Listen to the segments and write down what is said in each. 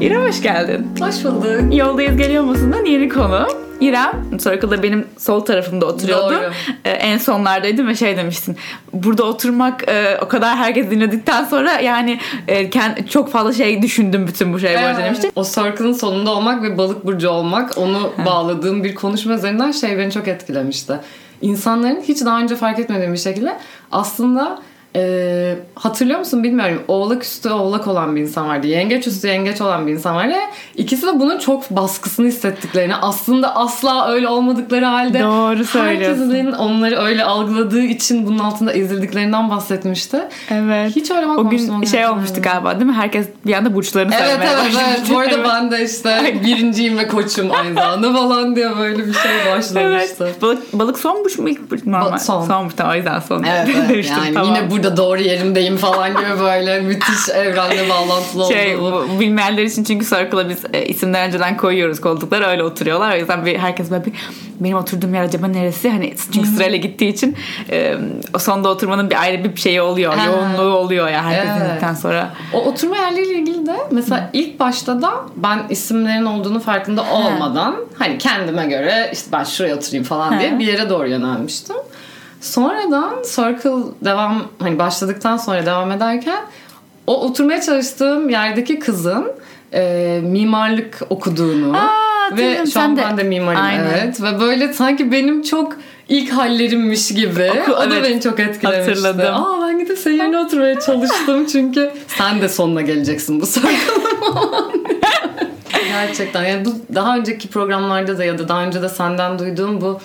İrem hoş geldin. Hoş bulduk. Yoldayız geliyor musundan yeni konu. İrem Circle'da benim sol tarafımda oturuyordu. Doğru. Ee, en sonlardaydım ve şey demiştin. Burada oturmak e, o kadar herkes dinledikten sonra yani e, kend- çok fazla şey düşündüm bütün bu şey bu arada demiştin. O circle'ın sonunda olmak ve balık burcu olmak onu bağladığım bir konuşma üzerinden şey beni çok etkilemişti. İnsanların hiç daha önce fark etmediğim bir şekilde aslında e, hatırlıyor musun bilmiyorum oğlak üstü oğlak olan bir insan vardı. Yengeç üstü yengeç olan bir insan vardı. İkisi de bunun çok baskısını hissettiklerini aslında asla öyle olmadıkları halde Doğru söylüyorsun. herkesin onları öyle algıladığı için bunun altında ezildiklerinden bahsetmişti. Evet. Hiç öyle o gün şey olmuştu galiba değil mi? Herkes bir anda burçlarını Evet söylemeye evet başlamıştı. evet. Bu arada Evet. ben de işte birinciyim ve koçum aynı zamanda falan diye böyle bir şey başlamıştı. Evet. Balık, balık son burç mu ilk burç? Normal. Ba- son. Sonmuş tamam o yüzden son. Evet, evet. Yani tamam. yine burada doğru yerimdeyim falan gibi böyle müthiş evrenle bağlantılı Şey olduğu. bu, bilmeyenler için çünkü Circle'a biz e, isimden önceden koyuyoruz koltuklara öyle oturuyorlar. O yüzden bir, herkes böyle bir benim oturduğum yer acaba neresi? Hani çünkü sırayla gittiği için e, o sonda oturmanın bir ayrı bir şeyi oluyor. Ha. Yoğunluğu oluyor ya herkes Evet. sonra. O oturma yerleriyle ilgili de mesela ilk başta da ben isimlerin olduğunu farkında olmadan hani kendime göre işte ben şuraya oturayım falan Ha. diye bir yere doğru yönelmiştim. Sonradan Circle devam hani başladıktan sonra devam ederken o oturmaya çalıştığım yerdeki kızın e, mimarlık okuduğunu Aa, ve hatırlıyorum. şu an de- ben de mimarım Aynen. evet ve böyle sanki benim çok ilk hallerimmiş gibi Oku- o da evet. beni çok etkilemişti. Hatırladım. Aa ben gidip senin yerine oturmaya çalıştım çünkü sen de sonuna geleceksin bu Circle'ın. Gerçekten yani bu daha önceki programlarda da ya da daha önce de senden duyduğum bu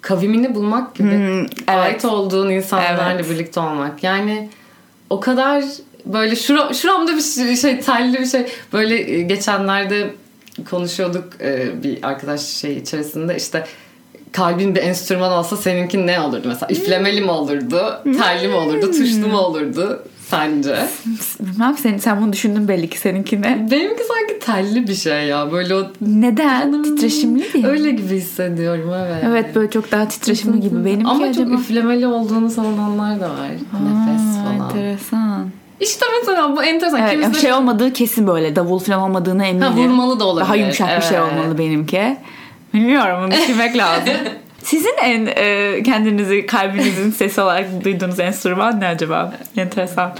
kavimini bulmak gibi. Hmm, evet. ait olduğun insanlarla Evet. birlikte olmak. Yani o kadar böyle şura, şuramda bir şey, şey telli bir şey. Böyle e, geçenlerde konuşuyorduk e, bir arkadaş şey içerisinde. İşte kalbin bir enstrüman olsa seninki ne olurdu? Mesela üflemeli mi olurdu? Telli mi olurdu? Tuşlu mu olurdu sence? Bilmem sen, sen bunu düşündün belli ki seninkine. Benimki sanki telli bir şey ya böyle o Neden? Titreşimli diye. öyle gibi hissediyorum evet. Evet böyle çok daha titreşimli gibi. Benimki Ama acaba... çok üflemeli olduğunu savunanlar da var. Nefes Aa, falan. Enteresan. İşte mesela bu enteresan. Evet, Kimisi bir de- şey olmadığı kesin böyle. Davul falan olmadığına eminim. Ha, vurmalı da olabilir. Daha yumuşak bir şey Evet. olmalı benimki. Bilmiyorum bunu düşünmek lazım. Sizin en e, kendinizi kalbinizin sesi olarak duyduğunuz enstrüman ne acaba? Enteresan.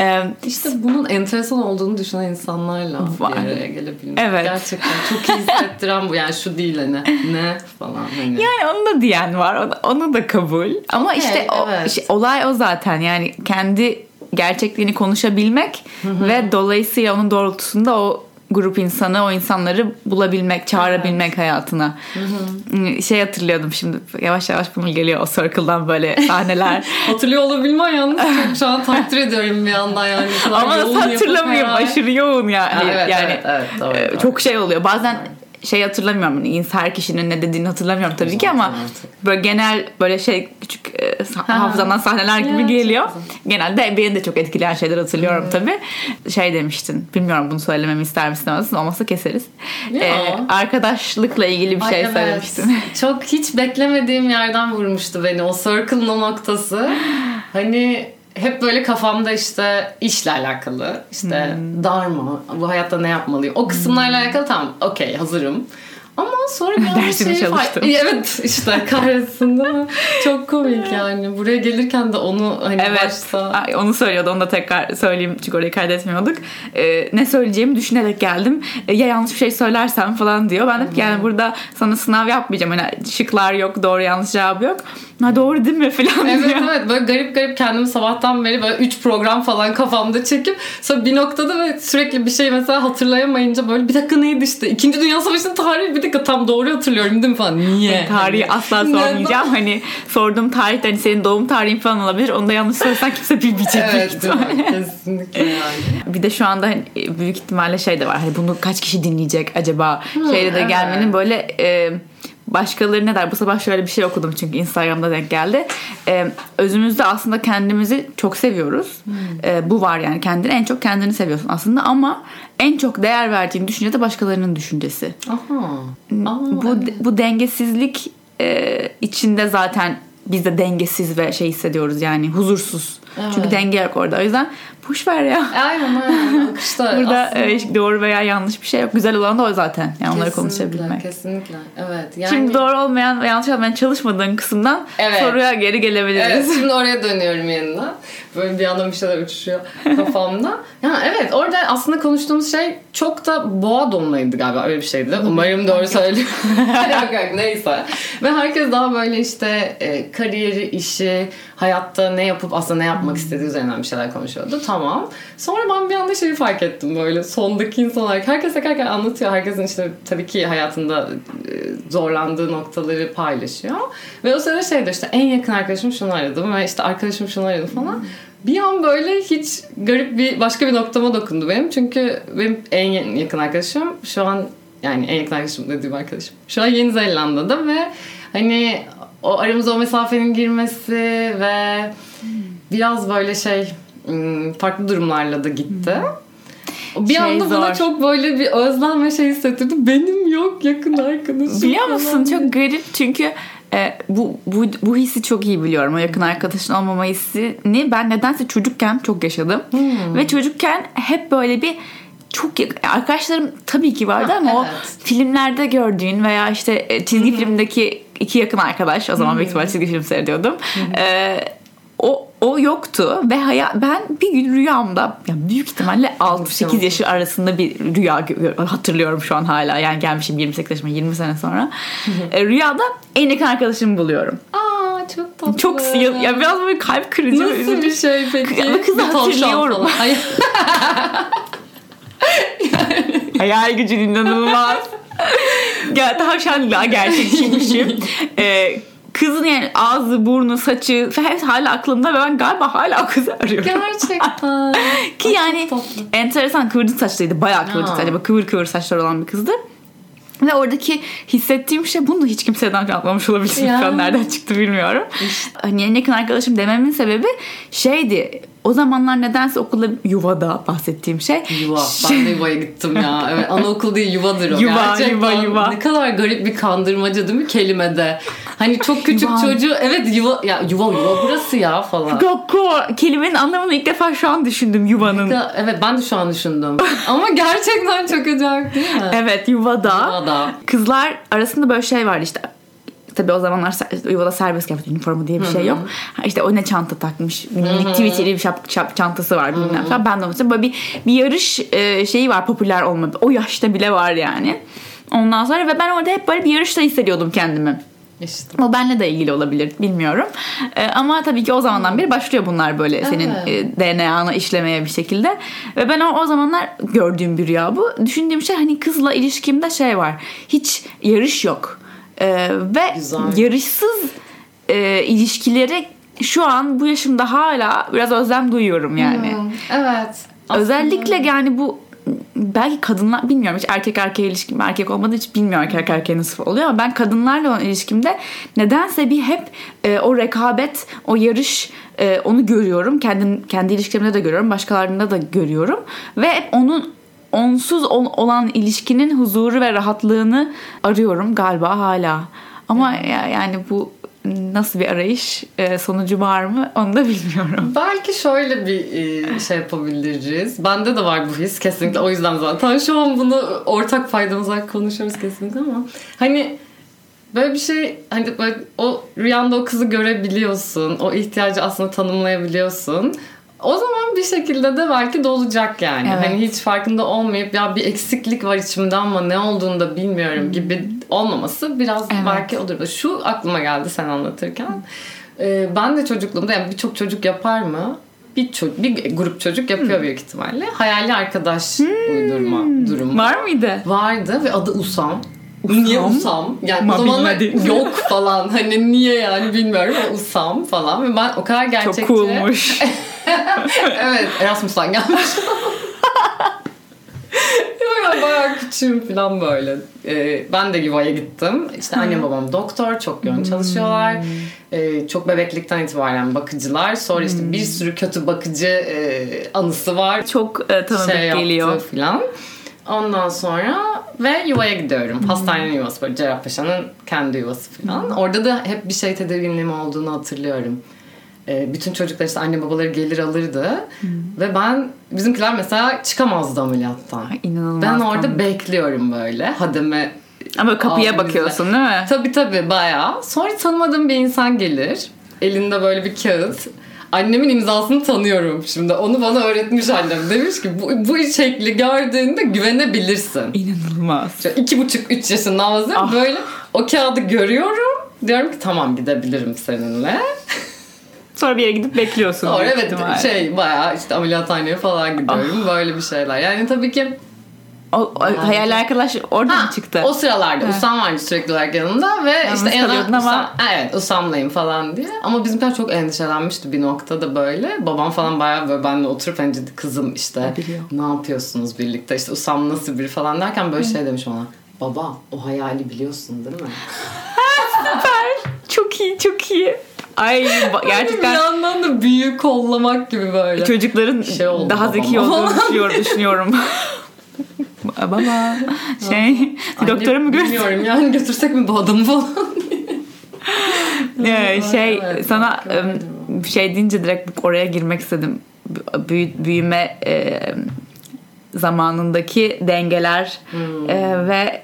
E, İşte bunun enteresan olduğunu düşünen insanlarla Var. bir araya gelebilmek. Evet. Gerçekten çok iyi hissettiren bu. Yani şu değil hani ne falan hani. yani onu da diyen var. Onu, onu da kabul. Ama Okey, işte o, evet. şey, olay o zaten. Yani kendi gerçekliğini konuşabilmek ve dolayısıyla onun doğrultusunda o grup insanı, o insanları bulabilmek, çağırabilmek hayatına. Şey hatırlıyordum şimdi yavaş yavaş bunu geliyor o circle'dan böyle sahneler. Hatırlıyor olabilmen yalnız çok şu an takdir ediyorum bir yandan yani. Ama nasıl hatırlamıyorum aşırı yoğun yani. Ha, evet, yani evet, evet, doğru, e, doğru. çok şey oluyor. Bazen şey hatırlamıyorum. hani Her kişinin ne dediğini hatırlamıyorum tabii ki ama artık. böyle genel böyle şey küçük e, hafızamdan sahneler gibi geliyor. Genelde beni de çok etkileyen şeyler hatırlıyorum tabii. Şey demiştin. Bilmiyorum bunu söylememi ister misin ama olmazsa keseriz. Ya. E, arkadaşlıkla ilgili bir Ay, şey evet. söylemiştin. Çok hiç beklemediğim yerden vurmuştu beni o circle'ın o noktası. Hani hep böyle kafamda işte işle alakalı işte Hmm. dharma bu hayatta ne yapmalıyım o kısımlarla alakalı tamam okey hazırım. Ama sonra bir Dersimi fark- çalıştım. Evet işte kahretsin değil mi? Çok komik yani. Buraya gelirken de onu hani Evet. başta Ay, onu söylüyordu. Onu da tekrar söyleyeyim çünkü orayı kaydetmiyorduk. Ee, ne söyleyeceğimi düşünerek geldim. Ee, ya yanlış bir şey söylersem falan diyor. Ben dedim ki yani burada sana sınav yapmayacağım. Hani şıklar yok, doğru yanlış cevabı yok. Ha doğru değil mi falan Evet diyor. evet böyle garip garip kendimi sabahtan beri böyle 3 program falan kafamda çekip sonra bir noktada ve sürekli bir şey mesela hatırlayamayınca böyle bir dakika neydi işte İkinci Dünya Savaşı'nın tarihi bir dakika tam doğru hatırlıyorum değil mi falan niye? Tarihi Hani, asla neden? sormayacağım. Hani sorduğum tarih hani senin doğum tarihin falan olabilir. Onu da yanlış söylesen kimse bilmeyecek Evet değil mi? kesinlikle yani. Bir de şu anda hani büyük ihtimalle şey de var. Hani bunu kaç kişi dinleyecek acaba? Şeyde de evet. gelmenin böyle e, başkaları ne der? Bu sabah şöyle bir şey okudum çünkü Instagram'da denk geldi. E, özümüzde aslında kendimizi çok seviyoruz. E, bu var yani kendini en çok kendini seviyorsun aslında ama en çok değer verdiğin düşünce de başkalarının düşüncesi. Aha. Aa, bu evet. bu dengesizlik e, içinde zaten biz de dengesiz ve şey hissediyoruz yani huzursuz Çünkü denge yok orada. O yüzden boş ver ya. Aynen aynen. Akışta Burada aslında- e, doğru veya yanlış bir şey yok. Güzel olan da o zaten. Yani onları Kesinlikle, konuşabilmek. Kesinlikle. Evet. Yani, Şimdi doğru olmayan ve yanlış olmayan çalışmadığın kısımdan Evet. soruya geri gelebiliriz. Evet, şimdi oraya dönüyorum yeniden. Böyle bir yandan bir şeyler uçuşuyor kafamda. Yani evet orada aslında konuştuğumuz şey çok da boğa donlaydı galiba öyle bir şeydi. Umarım doğru söylüyorum. yok yok neyse. Ve herkes daha böyle işte e, kariyeri, işi, hayatta ne yapıp aslında ne yapmak istediği üzerinden bir şeyler konuşuyordu. Tamam. Sonra ben bir anda şeyi fark ettim böyle sondaki insanlar. Herkes tekerken anlatıyor. Herkesin işte tabii ki hayatında e, zorlandığı noktaları paylaşıyor. Ve o sırada şeydi işte en yakın arkadaşım şunu aradım ve işte arkadaşım şunu aradı falan. Bir an böyle hiç garip bir başka bir noktama dokundu benim. Çünkü benim en yakın arkadaşım şu an yani en yakın arkadaşım dediğim arkadaşım. Şu an Yeni Zelanda'da ve hani o aramıza o mesafenin girmesi ve biraz böyle şey ım, farklı durumlarla da gitti. Bir Şey anda bana zor. çok böyle bir özlem ve şey hissettirdi. Benim yok yakın arkadaşım. Biliyor falan. musun çok garip çünkü e, bu, bu, bu hissi çok iyi biliyorum. O yakın arkadaşın olmama hissini ben nedense çocukken çok yaşadım. Hmm. Ve çocukken hep böyle bir çok yakın, arkadaşlarım tabii ki vardı ama o evet. filmlerde gördüğün veya işte e, çizgi filmdeki iki yakın arkadaş o zaman büyük ihtimalle çizgi film seyrediyordum. E, o o yoktu ve haya, ben bir gün rüyamda yani büyük ihtimalle 6-8 yaşı arasında bir rüya hatırlıyorum şu an hala yani gelmişim 28 yaşıma 20 sene sonra E, rüyada en yakın arkadaşımı buluyorum. Aa çok tatlı. Çok ya, ya biraz böyle kalp kırıcı. Nasıl üzücü. bir şey peki? Ama kızı hatırlıyorum. Hayal gücün inanılmaz. ya tavşan daha gerçekçiymişim. Ee, kızın yani ağzı, burnu, saçı hepsi hala aklımda ve ben galiba hala o kızı arıyorum. Gerçekten. Ki yani enteresan kıvırcık saçlıydı. Bayağı kıvırcık saçlı. Böyle kıvır kıvır saçlar olan bir kızdı. Ve oradaki hissettiğim şey bunu hiç kimseden anlamamış olabilirim. Ya. Şu an nereden çıktı bilmiyorum. Hani en yakın arkadaşım dememin sebebi şeydi. O zamanlar nedense okulda yuvada bahsettiğim şey. Yuva. Ben de yuvaya gittim ya. Evet, anaokul değil yuvadır o. Yuva, Gerçekten yuva, yuva. Ne kadar garip bir kandırmaca değil mi kelimede? Hani çok küçük Yuva. çocuğu evet yuva ya yuva yuva burası ya falan. Goku kelimenin anlamını ilk defa şu an düşündüm yuvanın. Evet ben de şu an düşündüm. Ama gerçekten çok acayip değil mi? Evet yuvada. Yuvada. Kızlar arasında böyle şey vardı işte. Tabii o zamanlar yuvada serbest kıyafet üniformu diye bir şey yok. Ha İşte o ne çanta takmış. Minik tweetili bir şap, şap çantası var bilmem falan. Ben de mesela böyle bir, bir yarış e, şeyi var popüler olma. O yaşta bile var yani. Ondan sonra ve ben orada hep böyle bir yarışta hissediyordum kendimi. İşte. O benle de ilgili olabilir bilmiyorum. Ee, ama tabii ki o zamandan beri başlıyor bunlar böyle senin e, DNA'nı işlemeye bir şekilde. Ve ben o, o zamanlar gördüğüm bir rüya bu. Düşündüğüm şey hani kızla ilişkimde şey var. Hiç yarış yok. Ee, ve Güzel. yarışsız e, ilişkileri şu an bu yaşımda hala biraz özlem duyuyorum yani. Hmm, evet. Aslında- Özellikle yani bu belki kadınlar bilmiyorum hiç erkek erkeğe ilişkim erkek olmadığı hiç bilmiyorum erkek erkeğe nasıl oluyor ama ben kadınlarla olan ilişkimde nedense bir hep e, o rekabet o yarış e, onu görüyorum kendi kendi ilişkilerimde de görüyorum başkalarında da görüyorum ve hep onun onsuz ol- olan ilişkinin huzuru ve rahatlığını arıyorum galiba hala ama ya, yani bu nasıl bir arayış e, sonucu var mı onu da bilmiyorum. Belki şöyle bir e, şey yapabiliriz. Bende de var bu his kesinlikle. O yüzden zaten şu an bunu ortak paydamız olarak konuşuyoruz kesinlikle ama hani böyle bir şey hani böyle o rüyanda o kızı görebiliyorsun. O ihtiyacı aslında tanımlayabiliyorsun. O zaman bir şekilde de belki dolacak yani. Evet. Hani hiç farkında olmayıp ya bir eksiklik var içimde ama ne olduğunu da bilmiyorum gibi olmaması biraz Evet. belki odur. Şu aklıma geldi sen anlatırken. Ee, ben de çocukluğumda yani birçok çocuk yapar mı? Bir, çocuk, bir grup çocuk yapıyor büyük ihtimalle. Hayali arkadaş uydurma durumu. Var mıydı? Vardı ve adı Usam. Niye Usam? Yani o Ama zamanlar yok falan. Hani niye yani bilmiyorum ama Usam falan. Ve ben o kadar gerçekçi. Çok coolmuş. evet Erasmus'tan gelmiş. Yok ya bayağı küçüğüm falan böyle. Ee, ben de yuvaya gittim. İşte annem babam doktor, çok yoğun çalışıyorlar. Ee, çok bebeklikten itibaren bakıcılar. Sonra işte bir sürü kötü bakıcı e, anısı var. Çok e, tanıdık Şey geliyor. falan. Ondan sonra ve yuvaya gidiyorum. Hastanenin yuvası böyle Cerrahpaşa'nın kendi yuvası falan. Orada da hep bir şey tedirginliğim olduğunu hatırlıyorum. e, bütün çocuklar işte anne babaları gelir alırdı. Ve ben bizimkiler mesela çıkamazdı ameliyattan. Ay, inanılmaz Ben orada komik. bekliyorum böyle. Hademe Ama kapıya Abimizle. bakıyorsun değil mi? Tabii tabii bayağı. Sonra tanımadığım bir insan gelir. Elinde böyle bir kağıt. Annemin imzasını tanıyorum şimdi. Onu bana öğretmiş annem. Demiş ki bu, bu şekli gördüğünde güvenebilirsin. İnanılmaz. İşte iki buçuk üç yaşında. Ah. Böyle o kağıdı görüyorum. Diyorum ki tamam gidebilirim seninle. Sonra bir yere gidip bekliyorsun. Sonra evet ihtimalle. şey bayağı işte ameliyathaneye falan gidiyorum. Böyle bir şeyler. Yani tabii ki O, o hayal arkadaş oradan Ha, çıktı. O sıralarda Usam vardı sürekli olarak yanında ve Yalnız işte en kalıyordun ama- Usam, evet Usam'layım falan diye. Ama bizimkiler çok endişelenmişti bir noktada böyle. Babam falan bayağı böyle benimle oturup önce kızım işte Biliyor. ne yapıyorsunuz birlikte işte Usam nasıl biri falan derken böyle şey demiş ona. Baba o hayali biliyorsun değil mi? Çok iyi çok iyi. Ay ba- bir gerçekten yandan da büyü kollamak gibi böyle. çocukların Şey oldu daha zeki olduğunu düşünüyorum. düşünüyorum. Baba şey doktora mı görsün? Bilmiyorum yani götürsek mi bu adamı falan. Şey Evet, sana şey deyince direkt oraya girmek istedim. Büyü- büyüme e, zamanındaki dengeler Hmm. e, ve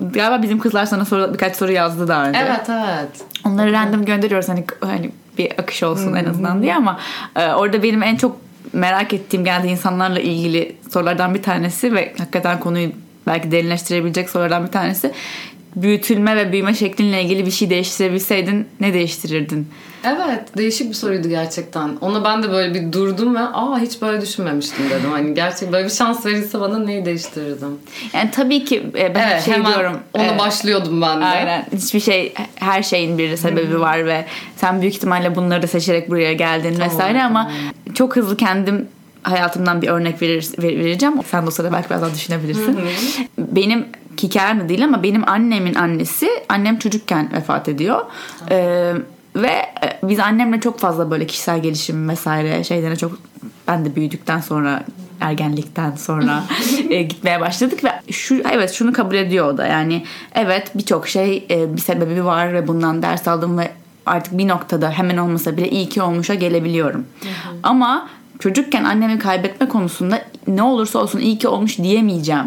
galiba bizim kızlar sana soru, birkaç soru yazdı daha önce. evet evet. Onları random gönderiyoruz hani hani bir akış olsun en azından diye ama e, orada benim en çok merak ettiğim genelde insanlarla ilgili sorulardan bir tanesi ve hakikaten konuyu belki derinleştirebilecek sorulardan bir tanesi büyütülme ve büyüme şeklinle ilgili bir şey değiştirebilseydin ne değiştirirdin? Evet değişik bir soruydu gerçekten. Ona ben de böyle bir durdum ve aa hiç böyle düşünmemiştim dedim. Hani gerçek böyle bir şans verilse bana neyi değiştirirdim? Yani tabii ki e, ben Evet şey hemen diyorum. ona e, başlıyordum ben de. Aynen. Hiçbir şey her şeyin bir sebebi var ve sen büyük ihtimalle bunları da seçerek buraya geldin Tamam, vesaire ama çok hızlı kendim hayatımdan bir örnek verir, ver- vereceğim. Sen de o sırada belki biraz daha düşünebilirsin. Benim hikayem de değil ama benim annemin annesi annem çocukken vefat ediyor. Ee, ve e, biz annemle çok fazla böyle kişisel gelişim vesaire şeylere çok ben de büyüdükten sonra ergenlikten sonra e, gitmeye başladık ve şu evet şunu kabul ediyor o da yani evet birçok şey e, bir sebebi var ve bundan ders aldım ve artık bir noktada hemen olmasa bile iyi ki olmuşa gelebiliyorum. Ama çocukken annemi kaybetme konusunda ne olursa olsun iyi ki olmuş diyemeyeceğim.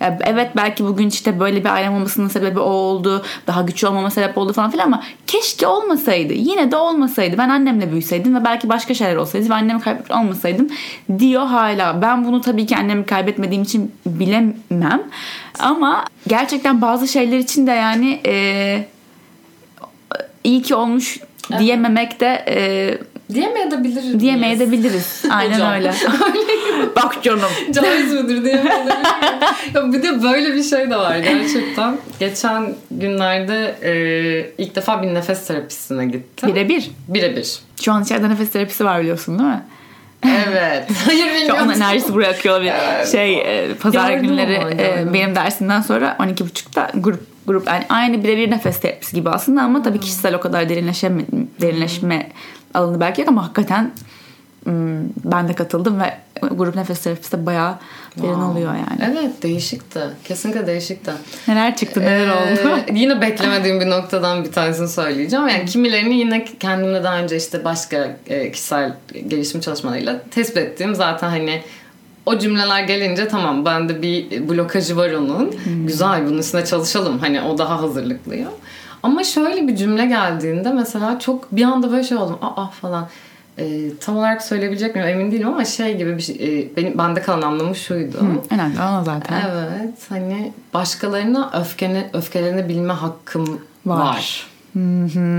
Ya evet belki bugün işte böyle bir ailem olmasının sebebi o oldu. Daha güçlü olmama sebep oldu falan filan ama keşke olmasaydı. Yine de olmasaydı. Ben annemle büyüseydim ve belki başka şeyler olsaydı ve annemi kaybetmiş olmasaydım diyor hala. Ben bunu tabii ki annemi kaybetmediğim için bilemem. Ama gerçekten bazı şeyler için de yani e, iyi ki olmuş diyememek de e, Diyemeyebiliriz. diyemeyebiliriz. Aynen Hocam. öyle. Bak canım. Caiz midir diyemeyebilirim. ya bir de böyle bir şey de var gerçekten. Geçen günlerde e, ilk defa bir nefes terapisine gittim. Birebir. Birebir. Şu an içeride nefes terapisi var biliyorsun değil mi? Evet. Hayır Şu bilmiyorum. an enerjisi buraya akıyor bir şey e, pazar günleri e, benim dersimden sonra 12.30'da grup grup yani aynı birebir nefes terapisi gibi aslında ama tabii kişisel o kadar derinleşme, derinleşme alanı belki yok ama hakikaten hmm, ben de katıldım ve grup nefes terapisi de bayağı derin Wow. oluyor yani. Evet değişikti. Kesinlikle değişikti. Neler çıktı neler oldu. Ee, yine beklemediğim bir noktadan bir tanesini söyleyeceğim. Yani kimilerini yine kendimle daha önce işte başka e, kişisel gelişim çalışmalarıyla tespit ettiğim zaten hani o cümleler gelince tamam bende bir blokajı var onun. Güzel bunun üstüne çalışalım. Hani o daha hazırlıklıyor. Ama şöyle bir cümle geldiğinde mesela çok bir anda böyle şey oldum. Aa falan. Ee, tam olarak söyleyebilecek miyim emin değilim ama şey gibi bir şey. e, benim, bende kalan anlamı şuydu. Önemli ona zaten. Evet hani başkalarına öfkene, öfkelenebilme hakkım Var. var.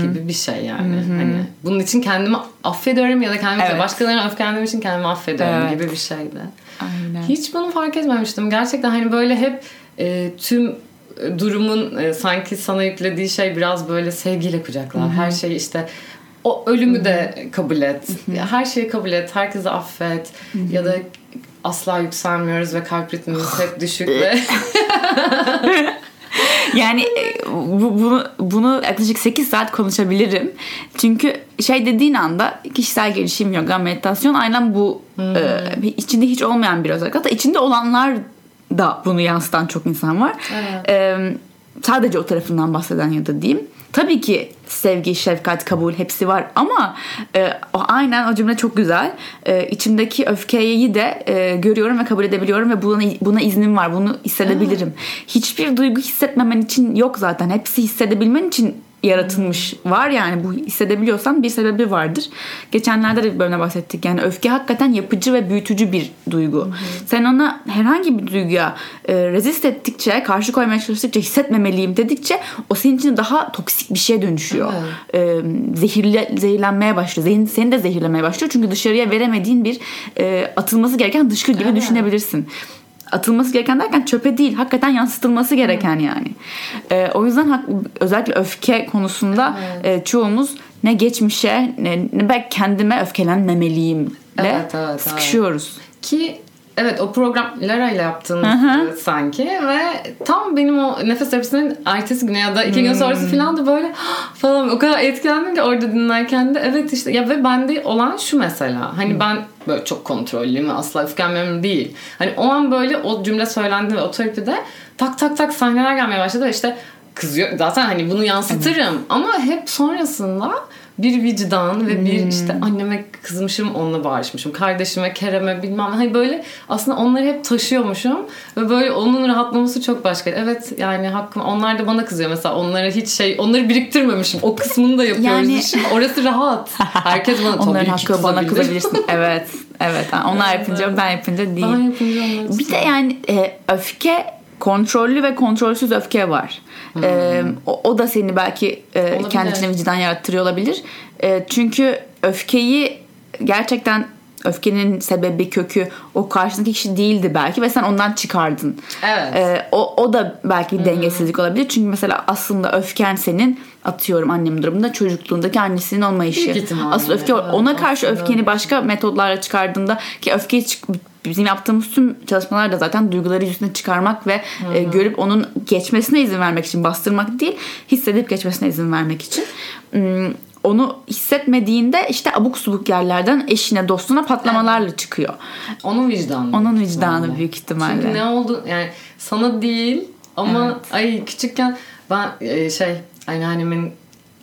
Gibi bir şey yani. Hani bunun için kendimi affediyorum ya da kendimi Evet. başkalarına öfkelendiğim için kendimi affediyorum Evet. gibi bir şeydi. Aynen. Hiç bunu fark etmemiştim. Gerçekten hani böyle hep e, tüm e, durumun e, sanki sana yüklediği şey biraz böyle sevgiyle kucaklar. Her şeyi işte o ölümü de kabul et. Her şeyi kabul et. Herkesi affet. Ya da asla yükselmiyoruz ve kalp ritmimiz hep düşük ve Yani e, bu, bunu, bunu yaklaşık 8 saat konuşabilirim. Çünkü şey dediğin anda kişisel gelişim, yoga, meditasyon aynen bu e, içinde hiç olmayan bir özellik. Hatta içinde olanlar da bunu yansıtan çok insan var. Evet. E, sadece o tarafından bahseden ya da diyeyim. tabii ki sevgi, şefkat, kabul hepsi var ama e, o aynen o cümle çok güzel. E, içimdeki öfkeyi de e, görüyorum ve kabul edebiliyorum ve buna buna iznim var. Bunu hissedebilirim. Hiçbir duygu hissetmemen için yok zaten. Hepsi hissedebilmen için yaratılmış var yani bu hissedebiliyorsan bir sebebi vardır. Geçenlerde de bir bölümde bahsettik yani öfke hakikaten yapıcı ve büyütücü bir duygu. Hı-hı. Sen ona herhangi bir duyguya e, rezist ettikçe, karşı koymaya çalıştıkça, hissetmemeliyim dedikçe o senin için daha toksik bir şeye dönüşüyor. E, zehirle, zehirlenmeye başlıyor. Zihin seni de zehirlemeye başlıyor. Çünkü dışarıya veremediğin bir e, atılması gereken dışkı gibi evet. düşünebilirsin atılması gereken derken çöpe değil hakikaten yansıtılması gereken yani. E, o yüzden özellikle öfke konusunda evet. e, çoğumuz ne geçmişe ne, ne belki kendime öfkelenmemeliyim evet, evet, sıkışıyoruz. Evet. Ki Evet o program Lara ile yaptın Hı-hı. sanki ve tam benim o nefes terapisi'nin ertesi günü ya da iki gün hmm. sonrası falan da böyle falan o kadar etkilendim ki orada dinlerken de evet işte ya ve bende olan şu mesela hani hmm. ben böyle çok kontrollüyüm asla öfkelenmiyorum değil. Hani o an böyle o cümle söylendi ve o terapide tak tak tak sahneler gelmeye başladı işte kızıyor zaten hani bunu yansıtırım evet. ama hep sonrasında bir vicdan ve bir hmm. işte anneme kızmışım onunla bağırmışım kardeşime Kerem'e bilmem hani böyle aslında onları hep taşıyormuşum ve böyle onun rahatlaması çok başka. Evet yani hakkım onlar da bana kızıyor. Mesela onlara hiç şey onları biriktirmemişim. O kısmını da yapıyoruz. Yani... Şimdi orası rahat. Herkes bana onların tabii hakkı bana kızabilirsin. Evet evet. Onlar yapınca ben yapınca değil. Ben yapınca bir de yani e, öfke kontrollü ve kontrolsüz öfke var. Hmm. Ee, o, o da seni belki e, kendine vicdan yarattırıyor olabilir. E, çünkü öfkeyi gerçekten öfkenin sebebi kökü o karşındaki kişi değildi belki ve sen ondan çıkardın. Evet. Ee, o, o da belki bir dengesizlik olabilir. Çünkü mesela aslında öfken senin atıyorum annemin durumunda çocukluğundaki annesinin olmayışı. Aslında öfke evet, ona karşı aslında. öfkeni başka metodlarla çıkardığında ki öfkeyi çık bizim yaptığımız tüm çalışmalar da zaten duyguları yüzüne çıkarmak ve e, görüp onun geçmesine izin vermek için bastırmak değil hissedip geçmesine izin vermek için. Hmm, onu hissetmediğinde işte abuk subuk yerlerden eşine dostuna patlamalarla çıkıyor. Onun vicdanı. Onun vicdanı ihtimalle. büyük ihtimalle. Çünkü ne oldu yani sana değil ama evet. ay küçükken ben e, şey anneannemin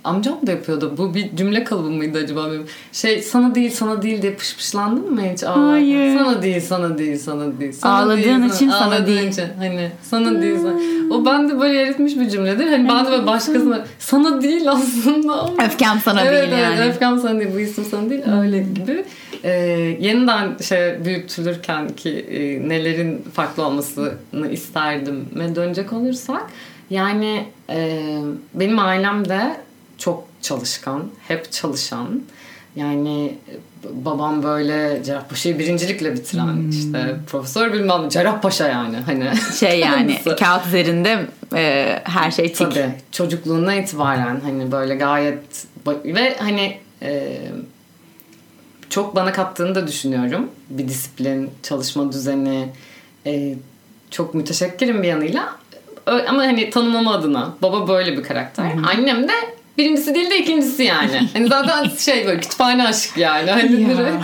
amcam da yapıyordu. Bu bir cümle kalıbı mıydı acaba benim? Şey sana değil sana değil diye pışpışlandın mı hiç? Ağlarken? Hayır. Sana değil sana değil sana değil. Sana Ağladığın değil, için sana, sana değil. Için. Hani sana hmm. değil sana. O bende böyle eritmiş bir cümledir. Hani ben de böyle başkasına sana değil aslında ama. Öfkem sana evet, değil evet, yani. Evet öfkem sana değil bu isim sana değil öyle gibi. Ee, yeniden şey büyütülürken ki e, nelerin farklı olmasını isterdim dönecek olursak yani e, benim ailem de çok çalışkan, hep çalışan. Yani babam böyle Cerrahpaşa'yı birincilikle bitiren hmm. işte profesör bilmem Cerrahpaşa yani hani şey yani kağıt üzerinde e, her şey tik. Tabii çocukluğundan itibaren hani böyle gayet ve hani e, çok bana kattığını da düşünüyorum. Bir disiplin, çalışma düzeni e, çok müteşekkirim bir yanıyla ama hani tanımlama adına baba böyle bir karakter. Hmm. Annem de Birincisi değil de ikincisi yani. Hani zaten şey böyle kütüphane aşık yani. Hani ya. direkt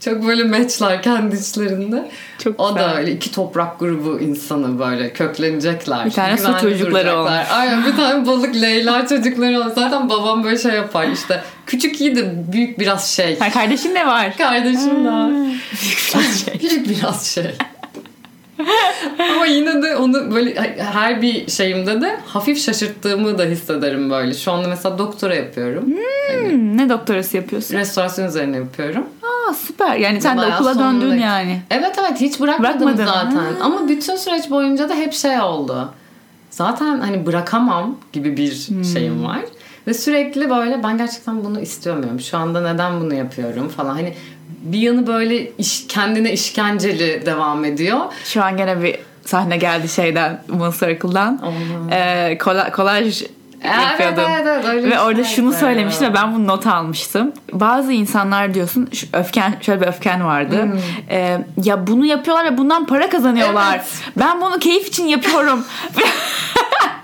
çok böyle matchlar kendi içlerinde. Çok o güzel. da öyle iki toprak grubu insanı böyle köklenecekler. Bir tane su çocukları olmuş. Aynen bir tane balık Leyla çocukları olmuş. Zaten babam böyle şey yapar işte. Küçük iyi de büyük biraz şey. Ha, kardeşin de var. Kardeşim de var. büyük biraz şey. büyük biraz şey. Ama yine de onu böyle her bir şeyimde de hafif şaşırttığımı da hissederim böyle. Şu anda mesela doktora yapıyorum. Hmm, hani, ne doktorası yapıyorsun? Restorasyon üzerine yapıyorum. Aa süper. Yani sen Bayağı de okula sonunda... döndün yani. Evet evet hiç bırakmadım Bırakmadın. zaten. Ha. Ama bütün süreç boyunca da hep şey oldu. Zaten hani bırakamam gibi bir hmm. şeyim var. Ve sürekli böyle ben gerçekten bunu istemiyorum. Şu anda neden bunu yapıyorum falan. Hani bir yanı böyle iş, kendine işkenceli devam ediyor. Şu an gene bir sahne geldi şeyden Moon Circle'dan. Ee, kola, kolaj yapıyordum. Evet, evet, evet, ve orada şunu söylemişti ve ben bunu not almıştım. Bazı insanlar diyorsun şu öfken şöyle bir öfken vardı. Hmm. Ee, ya bunu yapıyorlar ve bundan para kazanıyorlar. Evet. Ben bunu keyif için yapıyorum.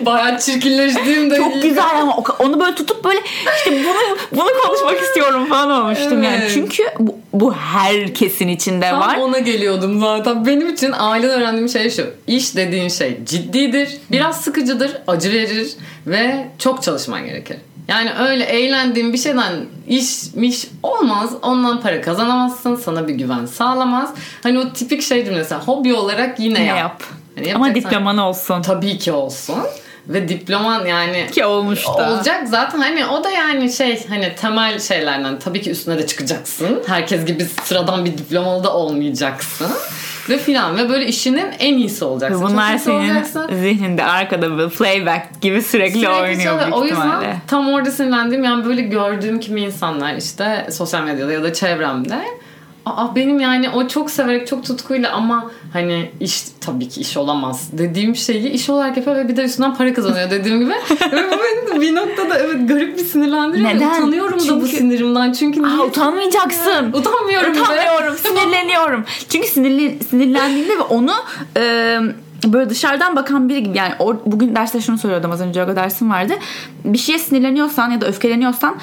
Bayağı çirkinleştiğim de Çok güzel ama onu böyle tutup böyle işte bunu bunu konuşmak istiyorum falan olmuştum yani. Evet. Çünkü bu, bu herkesin içinde Tam var. ona geliyordum zaten. Benim için aileden öğrendiğim şey şu. İş dediğin şey ciddidir, biraz sıkıcıdır, acı verir ve çok çalışman gerekir. Yani öyle eğlendiğin bir şeyden işmiş olmaz. Ondan para kazanamazsın. Sana bir güven sağlamaz. Hani o tipik şeydir mesela. Hobi olarak yine Ne yap. yap. Hani Ama diploman olsun. Tabii ki olsun. Ve diploman yani Ki olmuş da. Olacak zaten hani o da yani şey hani temel şeylerden tabii ki üstüne de çıkacaksın. Herkes gibi sıradan bir diplomalı da olmayacaksın. Ve filan ve böyle işinin en iyisi olacaksın. Çok Bunlar iyisi senin olacaksın. zihninde arkada bir playback gibi sürekli, Sürekli oynuyor büyük O yüzden tam orada sinirlendiğim yani böyle gördüğüm kimi insanlar işte sosyal medyada ya da çevremde Aa, benim yani o çok severek çok tutkuyla ama hani iş tabii ki iş olamaz dediğim şeyi iş olarak yapıyor ve bir de üstünden para kazanıyor dediğim gibi. ve bir noktada evet garip bir sinirlendiriyor. Neden? Utanıyorum da bu Çünkü- sinirimden. Çünkü? Aa, utanmayacaksın. Utanmıyorum. be. Utanmıyorum, sinirleniyorum. Çünkü sinirli, sinirlendiğinde ve onu e, böyle dışarıdan bakan biri gibi yani or, bugün derste şunu söylüyordum az önce yoga dersim vardı. Bir şeye sinirleniyorsan ya da öfkeleniyorsan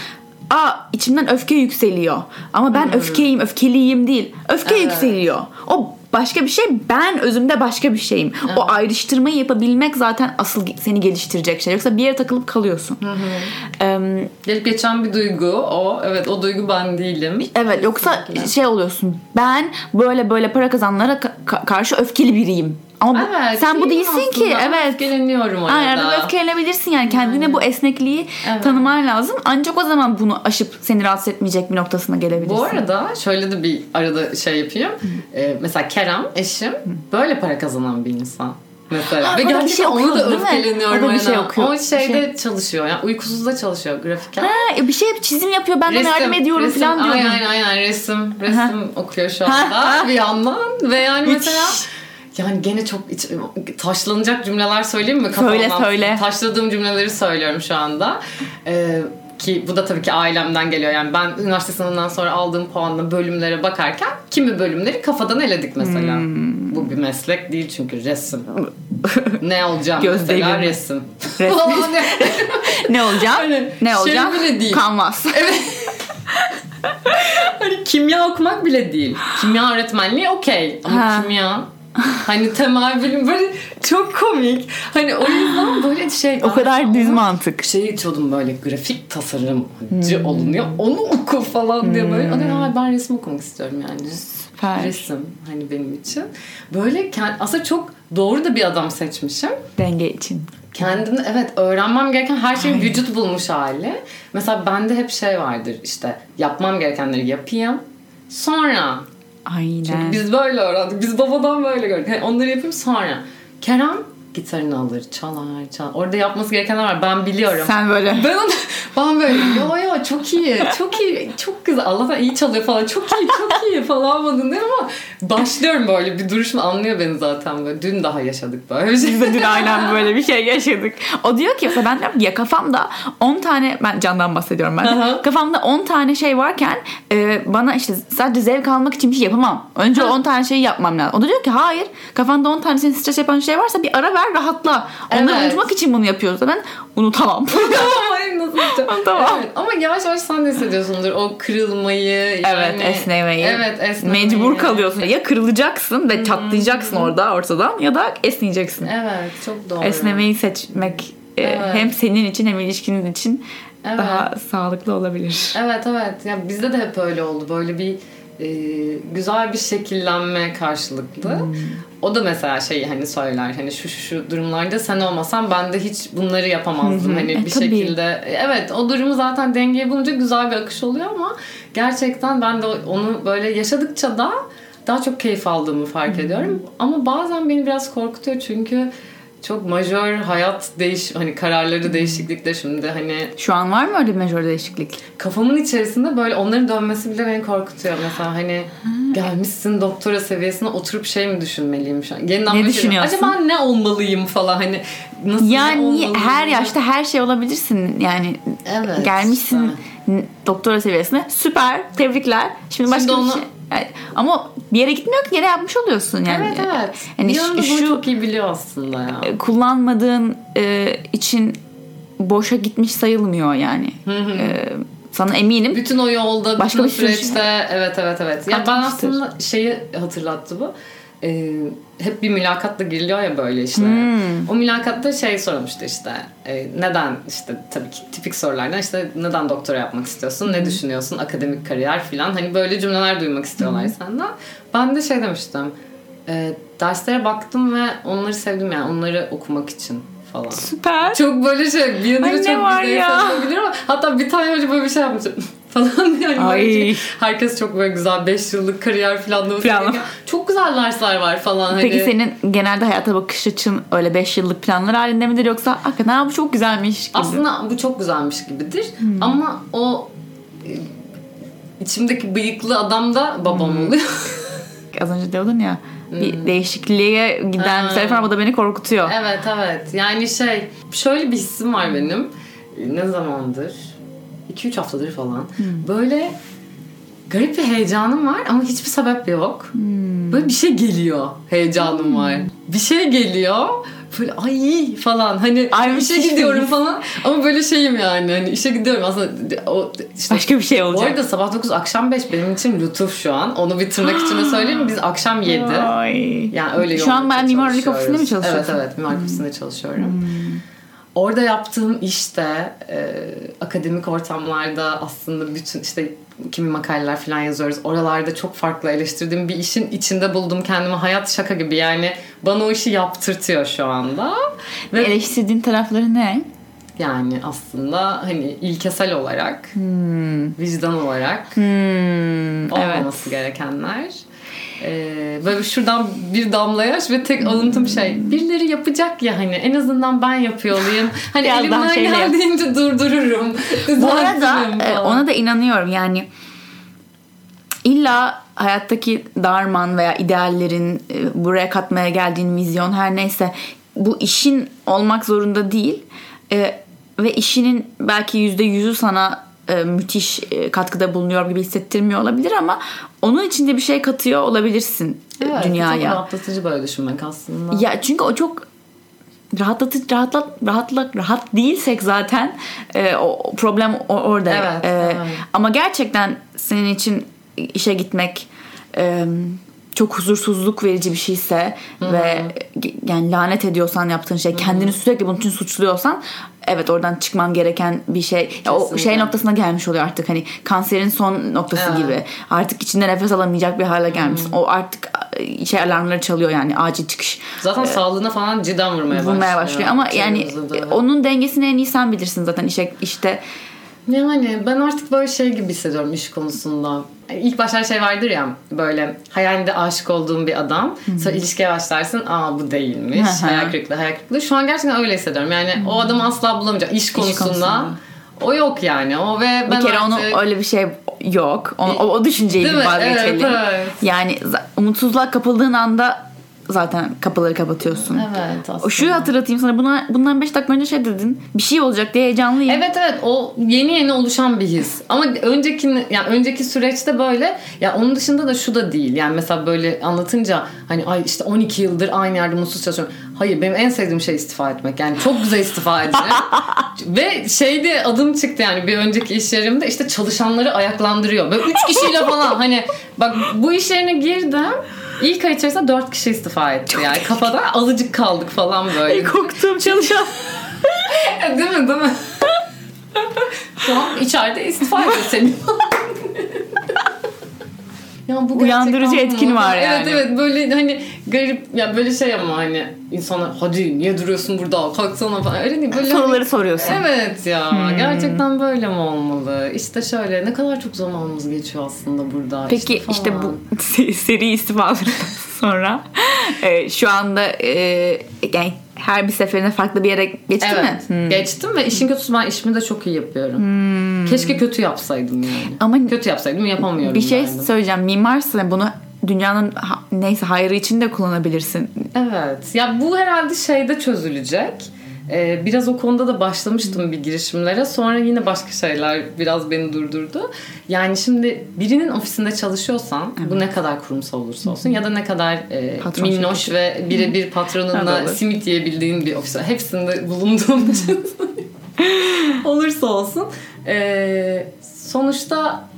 Aa içimden öfke yükseliyor. Ama ben öfkeyim, öfkeliyim değil. Öfke Evet. yükseliyor. O başka bir şey, ben özümde başka bir şeyim. O ayrıştırmayı yapabilmek zaten asıl seni geliştirecek şey. Yoksa bir yere takılıp kalıyorsun. Em, Gelip geçen bir duygu o. Evet o duygu ben değilim. Evet yoksa şey oluyorsun. Ben böyle böyle para kazananlara ka- ka- karşı öfkeli biriyim. Ama bu- Evet, sen bu değilsin ki. Evet. Öfkeleniyorum orada. Aynen öfkelenebilirsin yani. Kendine bu esnekliği Evet. tanıman lazım. Ancak o zaman bunu aşıp seni rahatsız etmeyecek bir noktasına gelebilirsin. Bu arada şöyle de bir arada şey yapayım. Ee, mesela Kerem eşim böyle para kazanan bir insan. Mesela. Ha, Ve bir gerçekten şey onu okuyor, da öfkeleniyorum. O da bir şey okuyor. O şeyde çalışıyor. Yani uykusuz da çalışıyor grafiker. Ha, bir şey çizim yapıyor. Ben de yardım ediyorum resim, falan diyorum. Aynen aynen resim. Resim okuyor şu anda bir yandan. Ve yani mesela yani gene çok iç, taşlanacak cümleler söyleyeyim mi? Söyle, Kafamdan söyle. Taşladığım cümleleri söylüyorum şu anda. Ee, ki bu da tabii ki ailemden geliyor. Yani ben üniversite sınavından sonra aldığım puanla bölümlere bakarken kimi bölümleri kafadan eledik mesela. Hmm. Bu bir meslek değil çünkü resim. ne olacağım Göz mesela değdirme. resim. Resim. ne olacağım? Aynen. Ne Şey olacağım? bile değil. Kanvas. Hani kimya okumak bile değil. Kimya öğretmenliği okey. Ama Ha. kimya hani temel bilim böyle çok komik. Hani o yüzden böyle şey. o kadar düz mantık. şey içiyordum böyle grafik tasarımcı olunuyor. Onu oku falan diye böyle. Hani "Aa, ben resim okumak istiyorum yani. Süper. Resim hani benim için. Böyle kend- aslında çok doğru da bir adam seçmişim. Denge için. Kendini evet öğrenmem gereken her şeyin vücut bulmuş hali. Mesela bende hep şey vardır işte yapmam gerekenleri yapayım. Sonra Aynen. çünkü biz böyle öğrendik. Biz babadan böyle gördük. Yani onları yapayım sonra. Kerem gitarını alır, çalar, çalar. Orada yapması gerekenler var. Ben biliyorum. Sen böyle Ben onu, ben böyle yo yo çok iyi, çok iyi, çok güzel. Allah'tan iyi çalıyor falan. Çok iyi, çok iyi falan modundayım ama başlıyorum böyle bir duruşma anlıyor beni zaten böyle. Dün daha yaşadık böyle. Biz de dün aynen böyle bir şey yaşadık. O diyor ki ben diyorum ya kafamda 10 tane ben candan bahsediyorum ben. Aha. Kafamda 10 tane şey varken e, bana işte sadece zevk almak için bir şey yapamam. Önce o 10 tane şeyi yapmam lazım. O da diyor ki hayır kafanda 10 tane seni stres yapan şey varsa bir ara ver rahatla. Onları Evet. unutmak için bunu yapıyoruz. Ben unutamam. Nasıl? Tamam. Evet. Ama yavaş yavaş sen de hissediyorsundur o kırılmayı. Yani, evet esnemeyi. Evet esnemeyi. Mecbur kalıyorsun. Ya kırılacaksın ve çatlayacaksın orada ortadan ya da esneyeceksin. Evet çok doğru. Esnemeyi seçmek e, Evet. hem senin için hem ilişkinin için Evet. daha sağlıklı olabilir. Evet evet. Ya bizde de hep öyle oldu. Böyle bir e, güzel bir şekillenme karşılıklı. Hmm. O da mesela şey hani söyler hani şu şu şu durumlarda sen olmasan ben de hiç bunları yapamazdım. Hani E, bir tabii. şekilde evet o durumu zaten dengeye bulunca güzel bir akış oluyor ama gerçekten ben de onu böyle yaşadıkça da daha çok keyif aldığımı fark ediyorum. Ama bazen beni biraz korkutuyor çünkü çok majör hayat değiş hani kararları değişiklikte şimdi hani Şu an var mı öyle bir majör değişiklik? kafamın içerisinde böyle onların dönmesi bile beni korkutuyor. Mesela hani gelmişsin doktora seviyesine oturup şey mi düşünmeliyim şu an? Yeniden Ne düşünüyorsun? Acaba ne olmalıyım falan hani nasıl ne Yani olmalıyım? her yaşta her şey olabilirsin. Yani Evet, gelmişsin işte. doktora seviyesine. Süper. Tebrikler. Şimdi başka Şimdi bir onu- şey. Yani ama bir yere gitmiyor ki gene yapmış oluyorsun yani. Evet evet. Yani bir yandan şu- çok iyi biliyor aslında ya. kullanmadığın e, için boşa gitmiş sayılmıyor yani. E, sana eminim. Bütün o yolda, Başka bütün bir sürü süreçte evet evet evet. Ya ben Katmıştır. aslında şeyi hatırlattı bu. Ee, hep bir mülakatla giriliyor ya böyle işlere. Hmm. O mülakatta şey sormuştu işte e, neden işte tabii ki tipik sorulardan işte neden doktora yapmak istiyorsun, Hmm. ne düşünüyorsun, akademik kariyer filan hani böyle cümleler duymak istiyorlar Hmm. senden. Ben de şey demiştim e, derslere baktım ve onları sevdim yani onları okumak için falan. Süper. Çok böyle şey bir yanıyla çok güzel ya? hissedebilir ama hatta bir tane önce böyle bir şey yapmışım falan yani Ay. herkes çok böyle güzel 5 yıllık kariyer planlaması Planlama. gereken- çok güzel dersler var falan Peki hani. senin genelde hayata bakış açın öyle 5 yıllık planlar halinde midir yoksa hakikaten "Aa, bu çok güzelmiş gibi. aslında bu çok güzelmiş gibidir Hmm. ama o e, içimdeki bıyıklı adam da babam Hmm. oluyor. Az önce diyordun ya bir değişikliğe giden Ha. bir o da beni korkutuyor. evet evet yani şey şöyle bir hissim var benim ne zamandır 2-3 haftadır falan Hmm. böyle garip bir heyecanım var ama hiçbir sebep yok. Hmm. Böyle bir şey geliyor heyecanım var. Bir şey geliyor böyle ay falan hani Ay, işe müthiş gidiyorum bir falan ama böyle şeyim yani hani işe gidiyorum aslında o işte Başka bir şey bu olacak. arada sabah 9 akşam 5 benim için lütuf şu an. Onu bir tırnak içinde söyleyeyim biz akşam 7. Ay. Yani öyle Şu an ben mimarlık ofisinde mi çalışıyorsun? Evet evet mimarlık ofisinde çalışıyorum. Orada yaptığım işte e, akademik ortamlarda aslında bütün işte kimi makaleler falan yazıyoruz. Oralarda çok farklı eleştirdiğim bir işin içinde buldum kendimi. Hayat şaka gibi yani bana o işi yaptırtıyor şu anda. Ve Eleştirdiğin tarafları ne? yani aslında hani ilkesel olarak, vicdan olarak Hmm, evet. olmaması gerekenler. Ee, böyle şuradan bir damla yaş ve tek alıntım şey birileri yapacak ya hani en azından ben yapıyor olayım. Hani elimden geldiğince durdururum. Bu arada e, falan. ona da inanıyorum yani illa hayattaki darman veya ideallerin e, buraya katmaya geldiğin vizyon her neyse bu işin olmak zorunda değil E, ve işinin belki yüzde yüzü sana e, müthiş e, katkıda bulunuyor gibi hissettirmiyor olabilir ama onun içinde bir şey katıyor olabilirsin e, evet, dünyaya. rahatlatıcı böyle düşünmek aslında. Ya çünkü o çok rahatlatıcı rahatlat rahatlat rahat değilsek zaten e, o problem orada. Evet, E, evet. Ama gerçekten senin için işe gitmek e, çok huzursuzluk verici bir şeyse ve yani lanet ediyorsan yaptığın şey kendini sürekli bunun için suçluyorsan evet oradan çıkman gereken bir şey. Ya o Kesinlikle. şey noktasına gelmiş oluyor artık hani kanserin son noktası Evet. gibi. Artık içinde nefes alamayacak bir hale gelmişsin. O artık e, şey alarmları çalıyor yani acil çıkış. Zaten sağlığına falan cidden vurmaya, Ee, vurmaya başlıyor. ama yani Çevremizde de. onun dengesini en iyi sen bilirsin zaten işe işte. Yani ben artık böyle şey gibi hissediyorum iş konusunda. İlk başlar şey vardır ya böyle hayalinde aşık olduğum bir adam. Sonra ilişkiye başlarsın aa bu değilmiş. Hı hı. hayal kırıklığı hayal kırıklığı. Şu an gerçekten öyle hissediyorum. Yani o adamı asla bulamayacağım. İş konusunda. konusunda. O yok yani. O ve ben bir kere onu artık... öyle bir şey yok. Onu, o, o düşünceyi Değil bir vazgeçelim. Evet, evet. Yani umutsuzluğa kapıldığın anda zaten kapıları kapatıyorsun. Evet aslında. O şu hatırlatayım sana buna, bundan 5 dakika önce şey dedin. Bir şey olacak diye heyecanlıyım. Evet evet o yeni yeni oluşan bir his. Ama önceki yani önceki süreçte böyle ya onun dışında da şu da değil. Yani mesela böyle anlatınca hani ay işte 12 yıldır aynı yerde mutsuz çalışıyorum. Hayır benim en sevdiğim şey istifa etmek. Yani çok güzel istifa edeceğim. Ve şeyde adım çıktı yani bir önceki iş yerimde işte çalışanları ayaklandırıyor. Böyle 3 kişiyle falan hani bak bu iş yerine girdim. İlk ay içerisinde 4 kişi istifa etti yani. Kafada alıcık kaldık falan böyle. Ay, korktuğum çalışan. değil mi değil mi? Şu an içeride istifa ediyor seni. ya bu Uyandırıcı etkin var Evet yani. evet böyle hani garip ya böyle şey ama hani insanlar hadi niye duruyorsun burada kalksana falan öyle değil böyle hani- Soruları soruyorsun. Evet ya gerçekten böyle mi olmalı? İşte şöyle ne kadar çok zamanımız geçiyor aslında burada. Peki işte, işte bu se- seri istifalarından sonra e, şu anda e, yani her bir seferinde farklı bir yere geçti mi? Evet. Hmm. Geçtim ve işin kötüsü ben işimi de çok iyi yapıyorum. Keşke kötü yapsaydım yani. Ama Kötü yapsaydım yapamıyorum. bir şey derdim. söyleyeceğim. Mimarsın bunu dünyanın neyse hayrı için de kullanabilirsin. Evet. Ya bu herhalde şeyde çözülecek. E, biraz o konuda da başlamıştım bir girişimlere. Sonra yine başka şeyler biraz beni durdurdu. Yani şimdi birinin ofisinde çalışıyorsan bu ne kadar kurumsal olursa olsun ya da ne kadar e, Patron minnoş şirketi. ve birebir patronunla Evet, simit yiyebildiğin bir ofis. Hepsinde bulunduğum için olursa olsun. E, sonuçta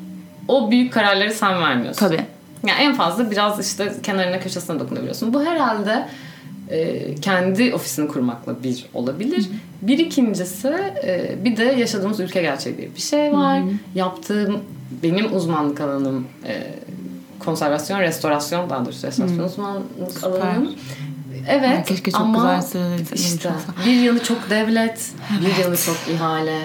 o büyük kararları sen vermiyorsun. Tabii. Yani en fazla biraz işte kenarına köşesine dokunabiliyorsun. Bu herhalde e, kendi ofisini kurmakla bir olabilir. Bir ikincisi e, bir de yaşadığımız ülke gerçeği diye bir şey var. Yaptığım benim uzmanlık alanım e, konservasyon, restorasyon daha doğrusu restorasyon uzmanlık alanım. Evet Ay, keşke çok ama güzel işte bir yanı çok devlet, bir yanı çok ihale,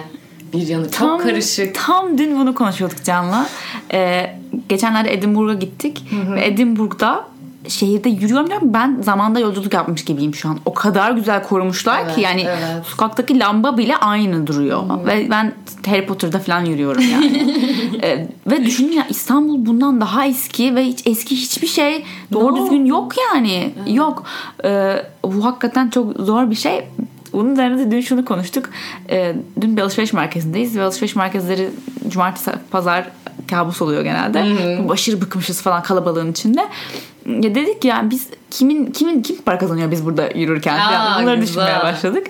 bir yanı çok karışık. Tam dün bunu konuşuyorduk Can'la. Ee, geçenlerde Edinburgh'a gittik. Ve Edinburgh'da şehirde yürüyorum diyorum ben zamanda yolculuk yapmış gibiyim şu an. O kadar güzel korumuşlar Evet, ki yani evet. sokaktaki lamba bile aynı duruyor. Ve ben Harry Potter'da falan yürüyorum yani. Ee, ve düşünün ya İstanbul bundan daha eski ve hiç eski hiçbir şey doğru No. düzgün yok yani. Yok. Ee, bu hakikaten çok zor bir şey. Bunun üzerine de dün şunu konuştuk. Ee, dün bir alışveriş merkezindeyiz ve alışveriş merkezleri cumartesi pazar kabus oluyor genelde. Aşırı bıkmışız falan kalabalığın içinde. Ya dedik ya biz kimin kimin kim para kazanıyor biz burada yürürken Aa, falan. bunları güzel. düşünmeye başladık.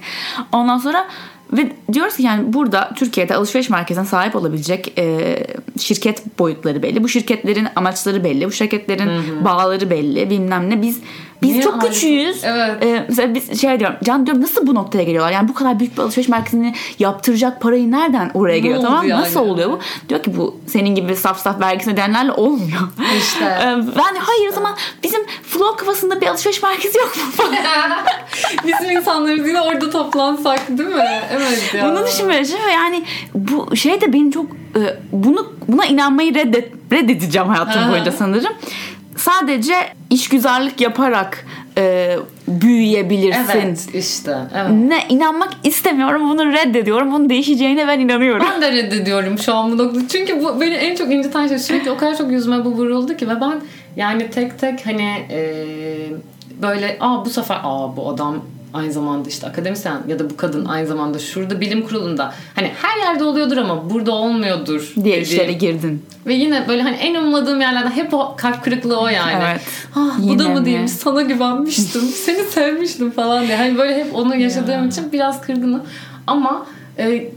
Ondan sonra ve diyoruz ki yani burada Türkiye'de alışveriş merkezine sahip olabilecek e, şirket boyutları belli. Bu şirketlerin amaçları belli. Bu şirketlerin bağları belli. Bilmem ne. Biz biz Niye çok ayrı- küçüğüz. Evet. E, mesela biz şey diyorum. Can diyorum nasıl bu noktaya geliyorlar? Yani bu kadar büyük bir alışveriş merkezini yaptıracak parayı nereden oraya geliyor? Tamam yani? Nasıl oluyor bu? Diyor ki bu senin gibi saf saf vergisini ödeyenlerle olmuyor. İşte. E, ben de hayır o zaman bizim flow kafasında bir alışveriş merkezi yok mu. Bizim insanlarımız yine orada toplansak değil mi? Evet ya. Bunu düşünmüyorum. Yani bu şey de benim çok e, bunu buna inanmayı reddet, reddedeceğim hayatım boyunca sanırım. Sadece işgüzarlık yaparak e, büyüyebilirsin. Evet işte. Evet. Ne inanmak istemiyorum. Bunu reddediyorum. Bunun değişeceğine ben inanıyorum. Ben de reddediyorum şu an bu noktada. Çünkü bu beni en çok inciten şey sürekli o kadar çok yüzüme bu vuruldu ki ve ben yani tek tek hani e, böyle aa bu sefer aa bu adam aynı zamanda işte akademisyen ya da bu kadın aynı zamanda şurada bilim kurulunda hani her yerde oluyordur ama burada olmuyordur diye dediğim. işlere girdin. Ve yine böyle hani en ummadığım yerlerden hep o kalp kırıklığı o yani. Evet. Ah, bu da mı değilmiş sana güvenmiştim seni sevmiştim falan diye. Hani böyle hep onu yaşadığım için biraz kırgınım. Ama e,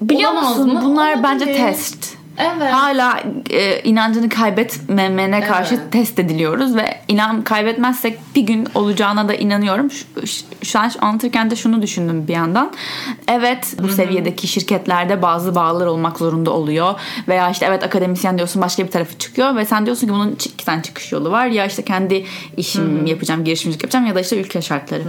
Biliyor musun? mı? Bunlar bence Olabilir. test. Evet. Hala e, inancını kaybetmemene karşı Evet. test ediliyoruz ve inan kaybetmezsek bir gün olacağına da inanıyorum. Şu, şu- an anlatırken de şunu düşündüm bir yandan. Evet bu seviyedeki şirketlerde bazı bağlar olmak zorunda oluyor veya işte evet akademisyen diyorsun başka bir tarafı çıkıyor ve sen diyorsun ki bunun iki tane çıkış yolu var. Ya işte kendi işimi yapacağım, girişimcilik yapacağım ya da işte ülke şartları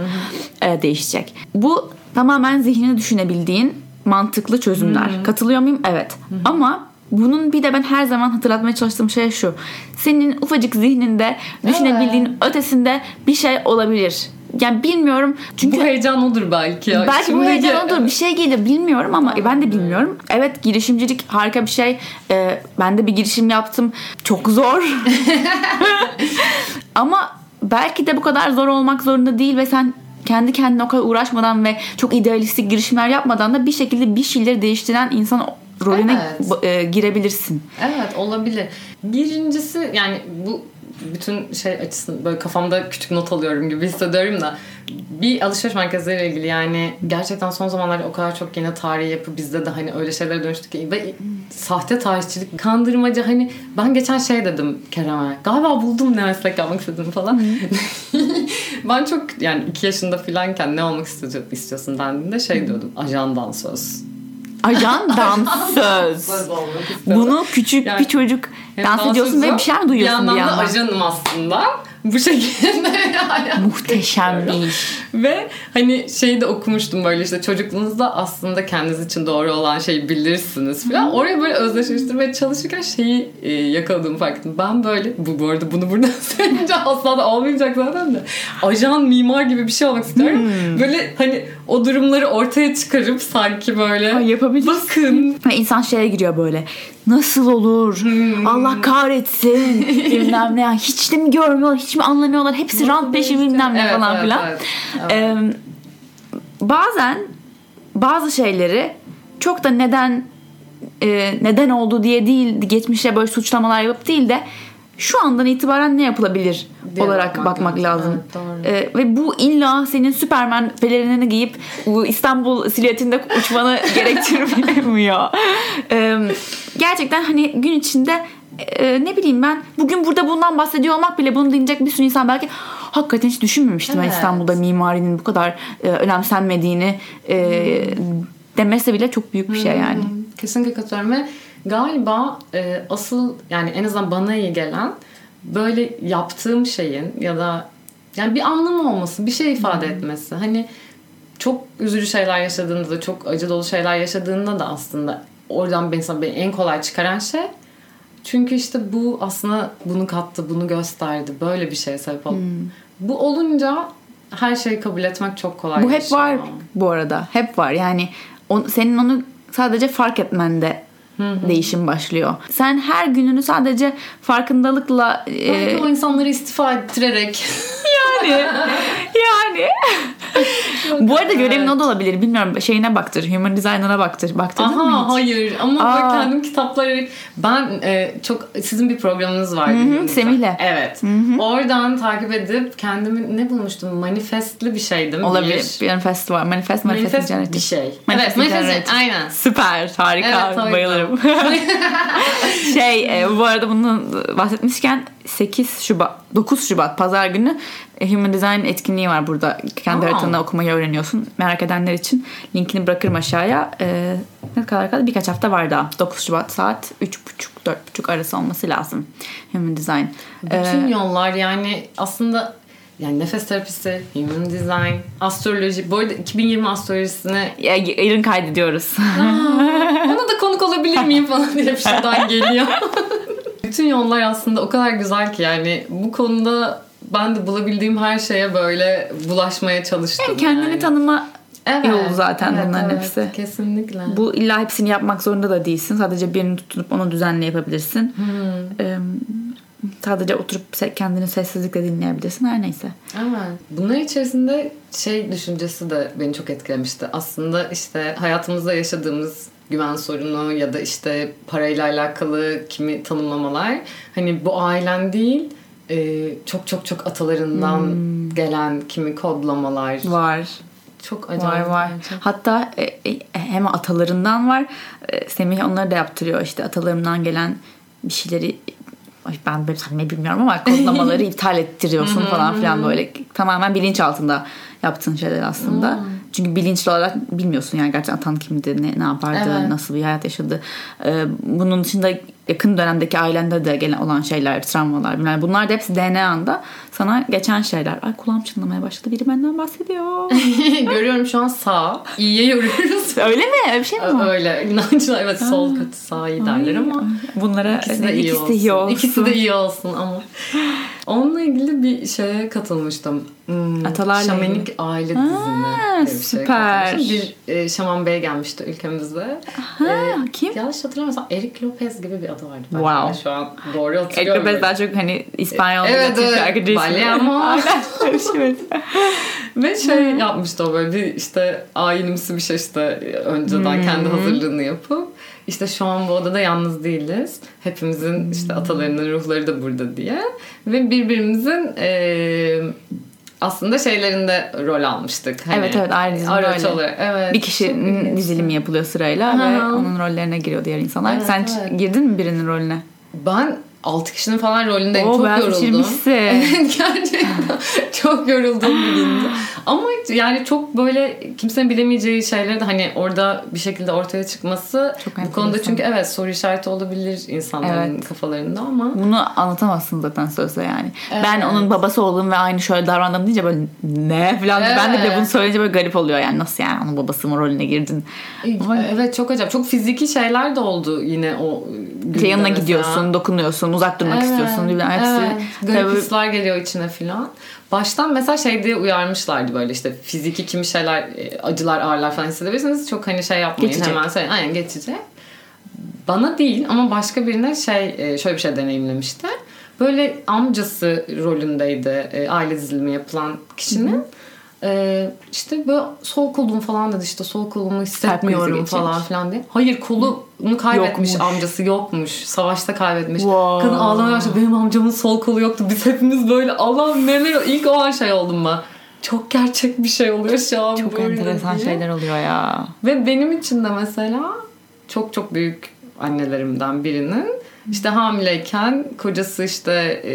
e, değişecek. Bu tamamen zihnini düşünebildiğin mantıklı çözümler. Katılıyor muyum? Evet. Ama bunun bir de ben her zaman hatırlatmaya çalıştığım şey şu. Senin ufacık zihninde düşünebildiğin ötesinde bir şey olabilir. Yani bilmiyorum. Çünkü bu heyecan odur belki. ya. Belki bu Şimdi- heyecan odur. Bir şey gelir bilmiyorum ama ben de bilmiyorum. Evet girişimcilik harika bir şey. Ee, ben de bir girişim yaptım. Çok zor. ama belki de bu kadar zor olmak zorunda değil ve sen kendi kendine o kadar uğraşmadan ve çok idealistik girişimler yapmadan da bir şekilde bir şeyleri değiştiren insan rolüne Evet. e, girebilirsin. Evet olabilir. Birincisi yani bu bütün şey açısından böyle kafamda küçük not alıyorum gibi hissediyorum da bir alışveriş merkezleriyle ilgili yani gerçekten son zamanlarda o kadar çok yine tarihi yapı bizde de hani öyle şeylere dönüştük ki ve sahte tarihçilik, kandırmacı hani ben geçen şey dedim Kerem'e galiba buldum ne meslek yapmak istediğimi falan. ben çok yani iki yaşında filanken ne olmak istiyorsun, istiyorsun dendiğinde şey diyordum ajan dansöz. Ajan dansöz. Bunu küçük Yani- bir çocuk dans ediyorsun ve bir şeyler mi duyuyorsun bir bir yandan da yandan? ajanım aslında. Bu şekilde yani. Muhteşem bir iş. Ve hani şeyi de okumuştum böyle işte çocukluğunuzda aslında kendiniz için doğru olan şeyi bilirsiniz falan. Oraya böyle özdeşleştirmeye çalışırken şeyi e, yakaladığımı fark ettim. Ben böyle bu, bu arada bunu buradan söyleyince asla da olmayacak zaten de. Ajan mimar gibi bir şey olmak istiyorum. Hmm. Böyle hani o durumları ortaya çıkarıp sanki böyle Ay, yapabilirsin. bakın insan şeye giriyor böyle. Nasıl olur? Hmm. Allah kahretsin. bilmem ne. Hiç de mi görmüyorlar? Hiç mi anlamıyorlar? Hepsi rant peşi bilmem ne Evet, falan evet, filan. evet, evet. Ee, bazen bazı şeyleri çok da neden e, neden oldu diye değil geçmişe böyle suçlamalar yapıp değil de şu andan itibaren ne yapılabilir Diye olarak bakmak bakmak, lazım. lazım. Evet, doğru. E, ve bu illa senin Süperman pelerinini giyip bu İstanbul silüetinde uçmanı gerektirmiyor. E, gerçekten hani gün içinde e, ne bileyim ben bugün burada bundan bahsediyor olmak bile bunu dinleyecek bir sürü insan belki hakikaten hiç düşünmemiştim ben Evet. İstanbul'da mimarinin bu kadar e, önemsenmediğini e, demesi bile çok büyük bir şey yani. Kesinlikle katılıyorum ve galiba e, asıl yani en azından bana iyi gelen böyle yaptığım şeyin ya da yani bir anlamı olması, bir şey ifade etmesi. Hani çok üzücü şeyler yaşadığında da çok acı dolu şeyler yaşadığında da aslında oradan mesela beni en kolay çıkaran şey çünkü işte bu aslında bunu kattı, bunu gösterdi. Böyle bir şeye sebep oldu. Bu olunca her şeyi kabul etmek çok kolay. Bu hep var bu arada. Hep var. Yani on, senin onu sadece fark etmende değişim başlıyor. Sen her gününü sadece farkındalıkla e, Belki o insanları istifa ettirerek yani yani bu arada görevin o da olabilir. Bilmiyorum şeyine baktır. Human Designer'a baktır. Baktırdın mı Aha hiç? hayır ama Aa. ben kendim kitapları ben e, çok sizin bir programınız vardı. Hı hı, bilmiyorum. Semih'le. Evet. Oradan takip edip kendimi ne bulmuştum? Manifestli bir şeydim. Olabilir. Bir manifest var. Manifest, manifest, Manifest bir şey. Manifest evet, manifest aynen. Süper, harika, Evet, bayılırım. şey, e, bu arada bunu bahsetmişken 8 Şubat, 9 Şubat Pazar günü e, Human Design etkinliği var burada. Kendi Aa. haritanda okumayı öğreniyorsun. Merak edenler için linkini bırakırım aşağıya. E, ne kadar kaldı? Birkaç hafta var daha. 9 Şubat saat 3.30-4.30 arası olması lazım. Human Design. Bütün E, yollar yani aslında yani nefes terapisi, human design, astroloji. Bu arada 2020 astrolojisine ya, yarın kaydediyoruz. ona da konuk olabilir miyim falan diye bir şeyden geliyor. Bütün yollar aslında o kadar güzel ki yani bu konuda ben de bulabildiğim her şeye böyle bulaşmaya çalıştım. Yani kendini yani. tanıma Evet, yolu zaten evet, bunların evet, hepsi. Kesinlikle. Bu illa hepsini yapmak zorunda da değilsin. Sadece birini tutup onu düzenli yapabilirsin. Ee, sadece oturup kendini sessizlikle dinleyebilirsin. Her neyse. Evet. Bunlar içerisinde şey düşüncesi de beni çok etkilemişti. Aslında işte hayatımızda yaşadığımız güven sorunu ya da işte parayla alakalı kimi tanımlamalar hani bu ailen değil e, çok çok çok atalarından gelen kimi kodlamalar Var. çok Var acayip. var. Hatta e, e, hem atalarından var. E, Semih onları da yaptırıyor. İşte atalarımdan gelen bir şeyleri Ay ben böyle ne bilmiyorum ama kodlamaları iptal ettiriyorsun falan filan böyle tamamen bilinç altında yaptığın şeyler aslında. Çünkü bilinçli olarak bilmiyorsun yani gerçekten atan kimdi, ne, ne yapardı, Evet. nasıl bir hayat yaşadı. Ee, bunun dışında yakın dönemdeki ailende de gelen olan şeyler, travmalar, bilmem. bunlar da hepsi DNA'nda sana geçen şeyler. Ay kulağım çınlamaya başladı. Biri benden bahsediyor. Görüyorum şu an sağ. iyiye yoruyoruz. Öyle mi? Öyle bir şey mi var? Öyle. İnançlar evet sol kötü sağ iyi derler ama Bunlara İkisi de iyi ikisi olsun. de iyi olsun. İkisi de iyi olsun ama. Onunla ilgili bir şeye katılmıştım. Hmm, Atalarla Şamanik aile dizimi. şeye süper. Bir e, şaman bey gelmişti ülkemizde. Ha, E, kim? Yanlış hatırlamıyorsam Eric Lopez gibi bir adı vardı. Ben Wow. Şu an doğru hatırlıyorum. bez daha çok hani İspanyol Evet, Latin evet. şarkıcı ismi. Şey var. Ve şey yapmıştı o böyle bir işte ayinimsi bir şey işte önceden kendi hazırlığını yapıp işte şu an bu odada yalnız değiliz. Hepimizin işte atalarının ruhları da burada diye. Ve birbirimizin eee, aslında şeylerinde rol almıştık. Hani, Evet, evet, ayrı araç olarak. Evet, Bir kişinin dizilimi yapılıyor sırayla ve Aha. onun rollerine giriyor diğer insanlar. Evet, Sen evet. girdin mi birinin rolüne? Ben 6 kişinin falan rolündeyim. Oo, çok bayağı yoruldum. Evet gerçekten. çok yoruldum bir gündü. Ama yani çok böyle kimsenin bilemeyeceği şeyleri de hani orada bir şekilde ortaya çıkması Çok bu konuda çünkü evet soru işareti olabilir insanların Evet. kafalarında ama Bunu anlatamazsın zaten sözle yani. Evet. Ben onun babası olduğum ve aynı şöyle davrandım deyince böyle ne falan. Ben de bile Evet. bunu söyleyince böyle garip oluyor yani. Nasıl yani onun babası mı rolüne girdin? Ama- evet çok acayip. Çok fiziki şeyler de oldu yine o İşte yanına mesela. gidiyorsun, dokunuyorsun, uzak durmak Evet, istiyorsun. Bilmem, hepsi evet. Garip hisler geliyor içine filan. Baştan mesela şey diye uyarmışlardı böyle işte fiziki kimi şeyler e, acılar ağrılar falan hissedebilirsiniz. Çok hani şey yapmayın Geçecek. hemen söyleyin. Aynen geçecek. Bana değil ama başka birine şey e, şöyle bir şey deneyimlemişti. Böyle amcası rolündeydi e, aile dizilimi yapılan kişinin. Ee, işte böyle sol kolum falan dedi işte sol kolumu hissetmiyorum falan filan diye. Hayır kolunu kaybetmiş Yokmuş. amcası yokmuş. Savaşta kaybetmiş. Wow. Kadın ağlamaya başladı. Benim amcamın sol kolu yoktu. Biz hepimiz böyle Allah'ım neler ilk o an şey oldum ben. Çok gerçek bir şey oluyor şu an. Çok böyle enteresan diye. şeyler oluyor ya. Ve benim için de mesela çok çok büyük annelerimden birinin işte hamileyken kocası işte e,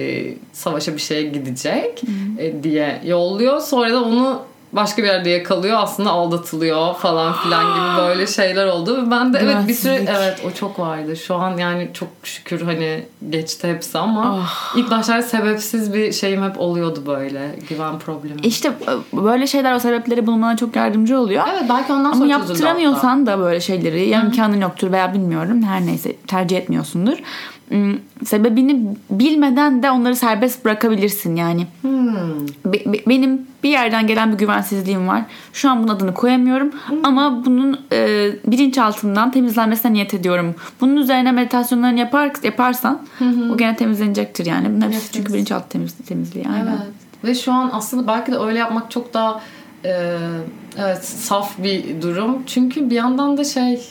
savaşa bir şeye gidecek e, diye yolluyor. Sonra da onu başka bir yerde yakalıyor. Aslında aldatılıyor falan filan gibi böyle şeyler oldu. Ben de evet bir Güvensizlik. evet o çok vardı. Şu an yani çok şükür hani geçti hepsi ama Ah. ilk başlarda sebepsiz bir şeyim hep oluyordu böyle güven problemi. İşte e, böyle şeyler o sebepleri bulmana çok yardımcı oluyor. evet belki ondan Ama sonra hatta. yaptıramıyorsan da böyle şeyleri ya imkanın yoktur veya bilmiyorum her neyse tercih etmiyorsundur. Hmm, Sebebini bilmeden de onları serbest bırakabilirsin yani. Hmm. Be- be- benim bir yerden gelen bir güvensizliğim var. Şu an bunun adını koyamıyorum ama bunun e, bilinçaltından temizlenmesine niyet ediyorum. Bunun üzerine meditasyonlarını yapar yaparsan o gene temizlenecektir yani. Bunlar hepsi Evet. çünkü bilinçaltı temiz, temizliği. Aynen. Evet. Ve şu an aslında belki de öyle yapmak çok daha e, evet saf bir durum. Çünkü bir yandan da şey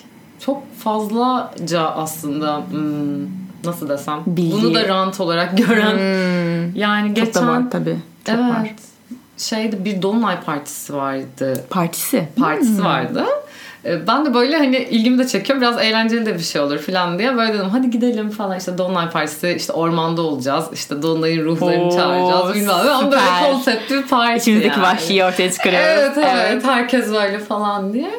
çok fazlaca aslında hmm, nasıl desem Bilgi. bunu da rant olarak gören Hmm, yani çok da var geçen tabii. Çok evet var. şeyde bir dolunay partisi vardı Partisi. partisi vardı. E, Ben de böyle hani ilgimi de çekiyor. Biraz eğlenceli de bir şey olur falan diye. Böyle dedim hadi gidelim falan. işte Dolunay Partisi işte ormanda olacağız. İşte Dolunay'ın ruhlarını Oo, çağıracağız. Bilmem ne. Ama böyle konseptli bir parti İçimizdeki yani. vahşiyi ortaya çıkarıyoruz. Evet, evet herkes böyle falan diye.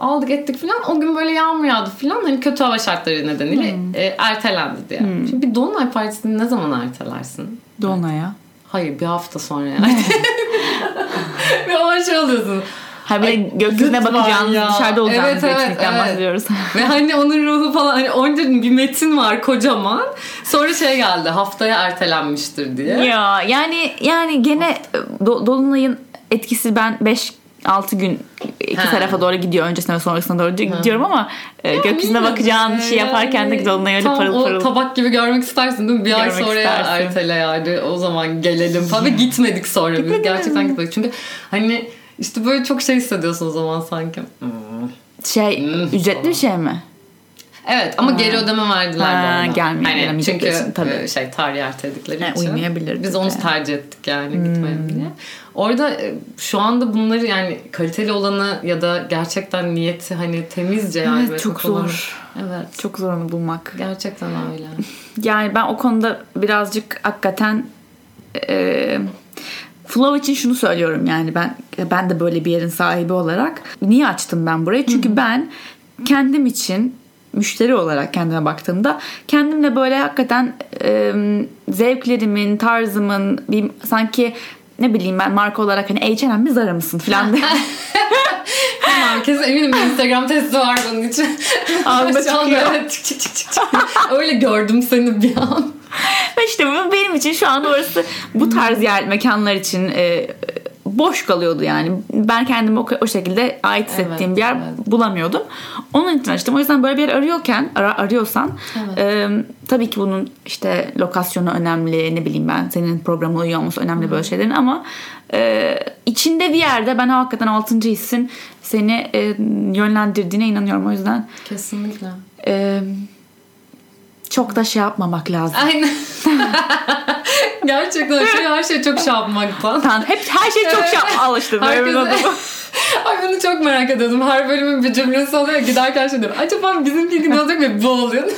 Aldık ettik falan. O gün böyle yağmur yağdı falan. Hani kötü hava şartları nedeniyle Hmm. e, ertelendi diye. Şimdi bir Dolunay Partisi'ni ne zaman ertelersin? Dolunay'a. Hayır bir hafta sonra yani. Ve o an şey oluyorsun. Ha bir gökyüzüne bakacağınız ya. dışarıda olacağınız Evet, evet, evet. bahsediyoruz. Ve hani onun ruhu falan hani onca bir metin var kocaman. Sonra şey geldi haftaya ertelenmiştir diye. ya yani yani gene do- Dolunay'ın etkisi ben 5 6 gün iki Ha. tarafa doğru gidiyor. Öncesine ve sonrasına doğru gidiyorum ama e, gökyüzüne bakacağın bir şey yani yaparken de Dolunay öyle tam parıl o parıl. tabak gibi görmek istersin değil mi? Bir ay Görmek sonra istersin. ertele yani o zaman gelelim falan. Ve gitmedik sonra biz. Gerçekten gitmedik. Çünkü hani işte böyle çok şey hissediyorsun o zaman sanki. Hmm. Şey Hmm. ücretli bir şey mi? Evet ama geri ödeme verdiler Ha, bana. gelmiyor, Hani gelemeyecekleri çünkü için tabii. e, şey tarih erteledikleri Ha, için. uymayabilir Biz onu tercih ettik yani gitmeyelim diye. Orada e, şu anda bunları yani kaliteli olanı ya da gerçekten niyeti hani temizce yani. Evet, çok kafaları- zor. Evet. Çok zor onu bulmak. Gerçekten öyle. Yani ben o konuda birazcık hakikaten e, flow için şunu söylüyorum yani ben ben de böyle bir yerin sahibi olarak niye açtım ben burayı? Çünkü ben kendim için müşteri olarak kendime baktığımda kendimle böyle hakikaten e, zevklerimin, tarzımın bir sanki ne bileyim ben marka olarak hani H&M mi Zara mısın falan diye. Tamam kesin eminim bir Instagram testi var bunun için. Ağzına Şu anda evet, çık çık çık çık. Öyle gördüm seni bir an. Ve işte bu benim için şu an orası bu tarz yer mekanlar için e, boş kalıyordu yani. Ben kendimi o, o şekilde ait hissettiğim Evet, bir yer evet. bulamıyordum. Onun için açtım. O yüzden böyle bir yer arıyorken ara, arıyorsan Evet. e, tabii ki bunun işte lokasyonu önemli ne bileyim ben senin programına uyuyor olması önemli böyle şeylerin ama e, içinde bir yerde ben hakikaten 6. hissin seni e, yönlendirdiğine inanıyorum. O yüzden Kesinlikle. e, çok da şey yapmamak lazım. Aynen. Gerçekten şey, her şey çok yapmaktan. Tamam, hep her şey çok şey alıştım. Herkes-. Ay bunu çok merak ediyordum. Her bölümün bir cümlesi oluyor. Giderken şey diyorum. Acaba bizimki gibi olacak mı? Bu oluyor.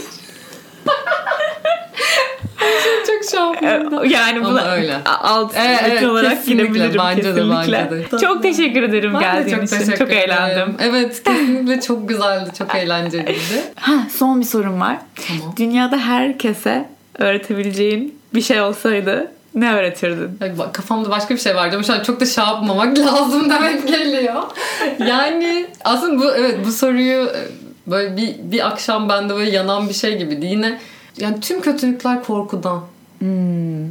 Çok şey yapmaktan. yani buna öyle. alt Evet, evet, olarak gidebilirim Bence de, kesinlikle. bence de. Çok teşekkür ederim Ben de geldiğin çok için. Çok eğlendim. Evet kesinlikle çok güzeldi. Çok eğlenceliydi. Ha, son bir sorum var. Tamam. Dünyada herkese öğretebileceğin bir şey olsaydı ne öğretirdin? Bak, Kafamda başka bir şey vardı ama şu an çok da şey yapmamak lazım demek geliyor. Yani aslında bu evet bu soruyu e, böyle bir, bir akşam bende böyle yanan bir şey gibiydi. Yine yani tüm kötülükler korkudan. Hmm.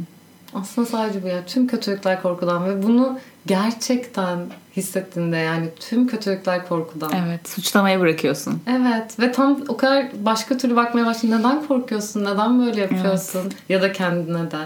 Aslında sadece bu ya. Tüm kötülükler korkudan ve bunu gerçekten hissettiğinde yani tüm kötülükler korkudan. Evet, suçlamayı bırakıyorsun. Evet ve tam o kadar başka türlü bakmaya başladın. Neden korkuyorsun? Neden böyle yapıyorsun? Ya da kendine de.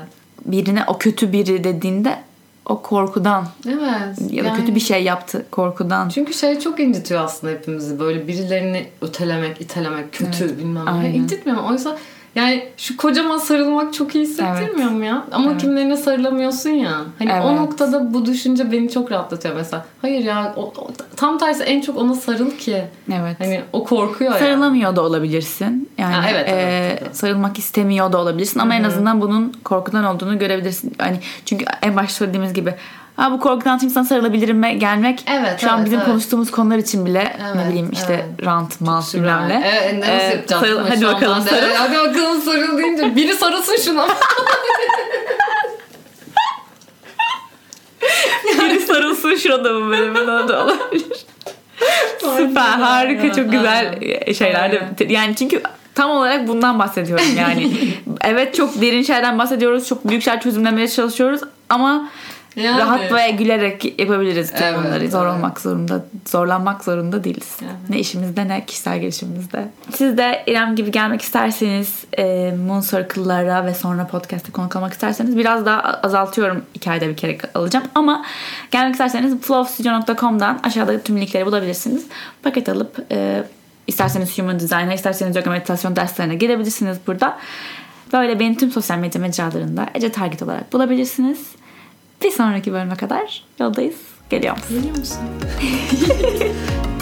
Birine o kötü biri dediğinde o korkudan Evet. ya da yani- kötü bir şey yaptı korkudan. Çünkü şey çok incitiyor aslında hepimizi. Böyle birilerini ötelemek, itelemek, kötü bilmem ne. İncitmiyor mu? Oysa yani şu kocaman sarılmak çok iyi hissettirmiyor mu ya? Ama Evet. kimlerine sarılamıyorsun ya. Hani o Evet. noktada bu düşünce beni çok rahatlatıyor mesela. Hayır ya o, o- tam tersi en çok ona sarıl ki. Evet. Hani o korkuyor ya. Sarılamıyor da olabilirsin. Yani Ha, evet, evet, e, tabii. sarılmak istemiyor da olabilirsin ama en azından bunun korkudan olduğunu görebilirsin. Hani çünkü en başta söylediğimiz gibi Ha bu korkudan sana sarılabilirim mi gelmek. Evet, Şu an evet, bizim evet. konuştuğumuz konular için bile ne Evet, bileyim işte evet. rant, mal bilmem ne. Evet, nasıl Ee, yapacağız? sarıl- hadi an bakalım sarıl. Hadi bakalım sarıl deyince biri sarılsın şuna. Biri sarılsın şurada mı böyle bana da olabilir. Süper harika ya, çok güzel şeyler de yani çünkü tam olarak bundan bahsediyorum yani. evet çok derin şeylerden bahsediyoruz. Çok büyük şeyler çözümlemeye çalışıyoruz ama Yani. rahat ve gülerek yapabiliriz Evet, bunları. Zor evet. olmak zorunda, zorlanmak zorunda değiliz. Evet. Ne işimizde ne kişisel gelişimimizde. Siz de İrem gibi gelmek isterseniz e, Moon Circle'lara ve sonra podcast'te konuk almak isterseniz biraz daha azaltıyorum. iki ayda bir kere alacağım. Ama gelmek isterseniz flowstudio.com'dan aşağıda tüm linkleri bulabilirsiniz. Paket alıp e, isterseniz human design'a isterseniz yoga meditasyon derslerine gelebilirsiniz burada. Böyle beni tüm sosyal medya mecralarında Ece Target olarak bulabilirsiniz. Bir sonraki bölüme kadar yoldayız. Geliyor musun? Biliyor musun?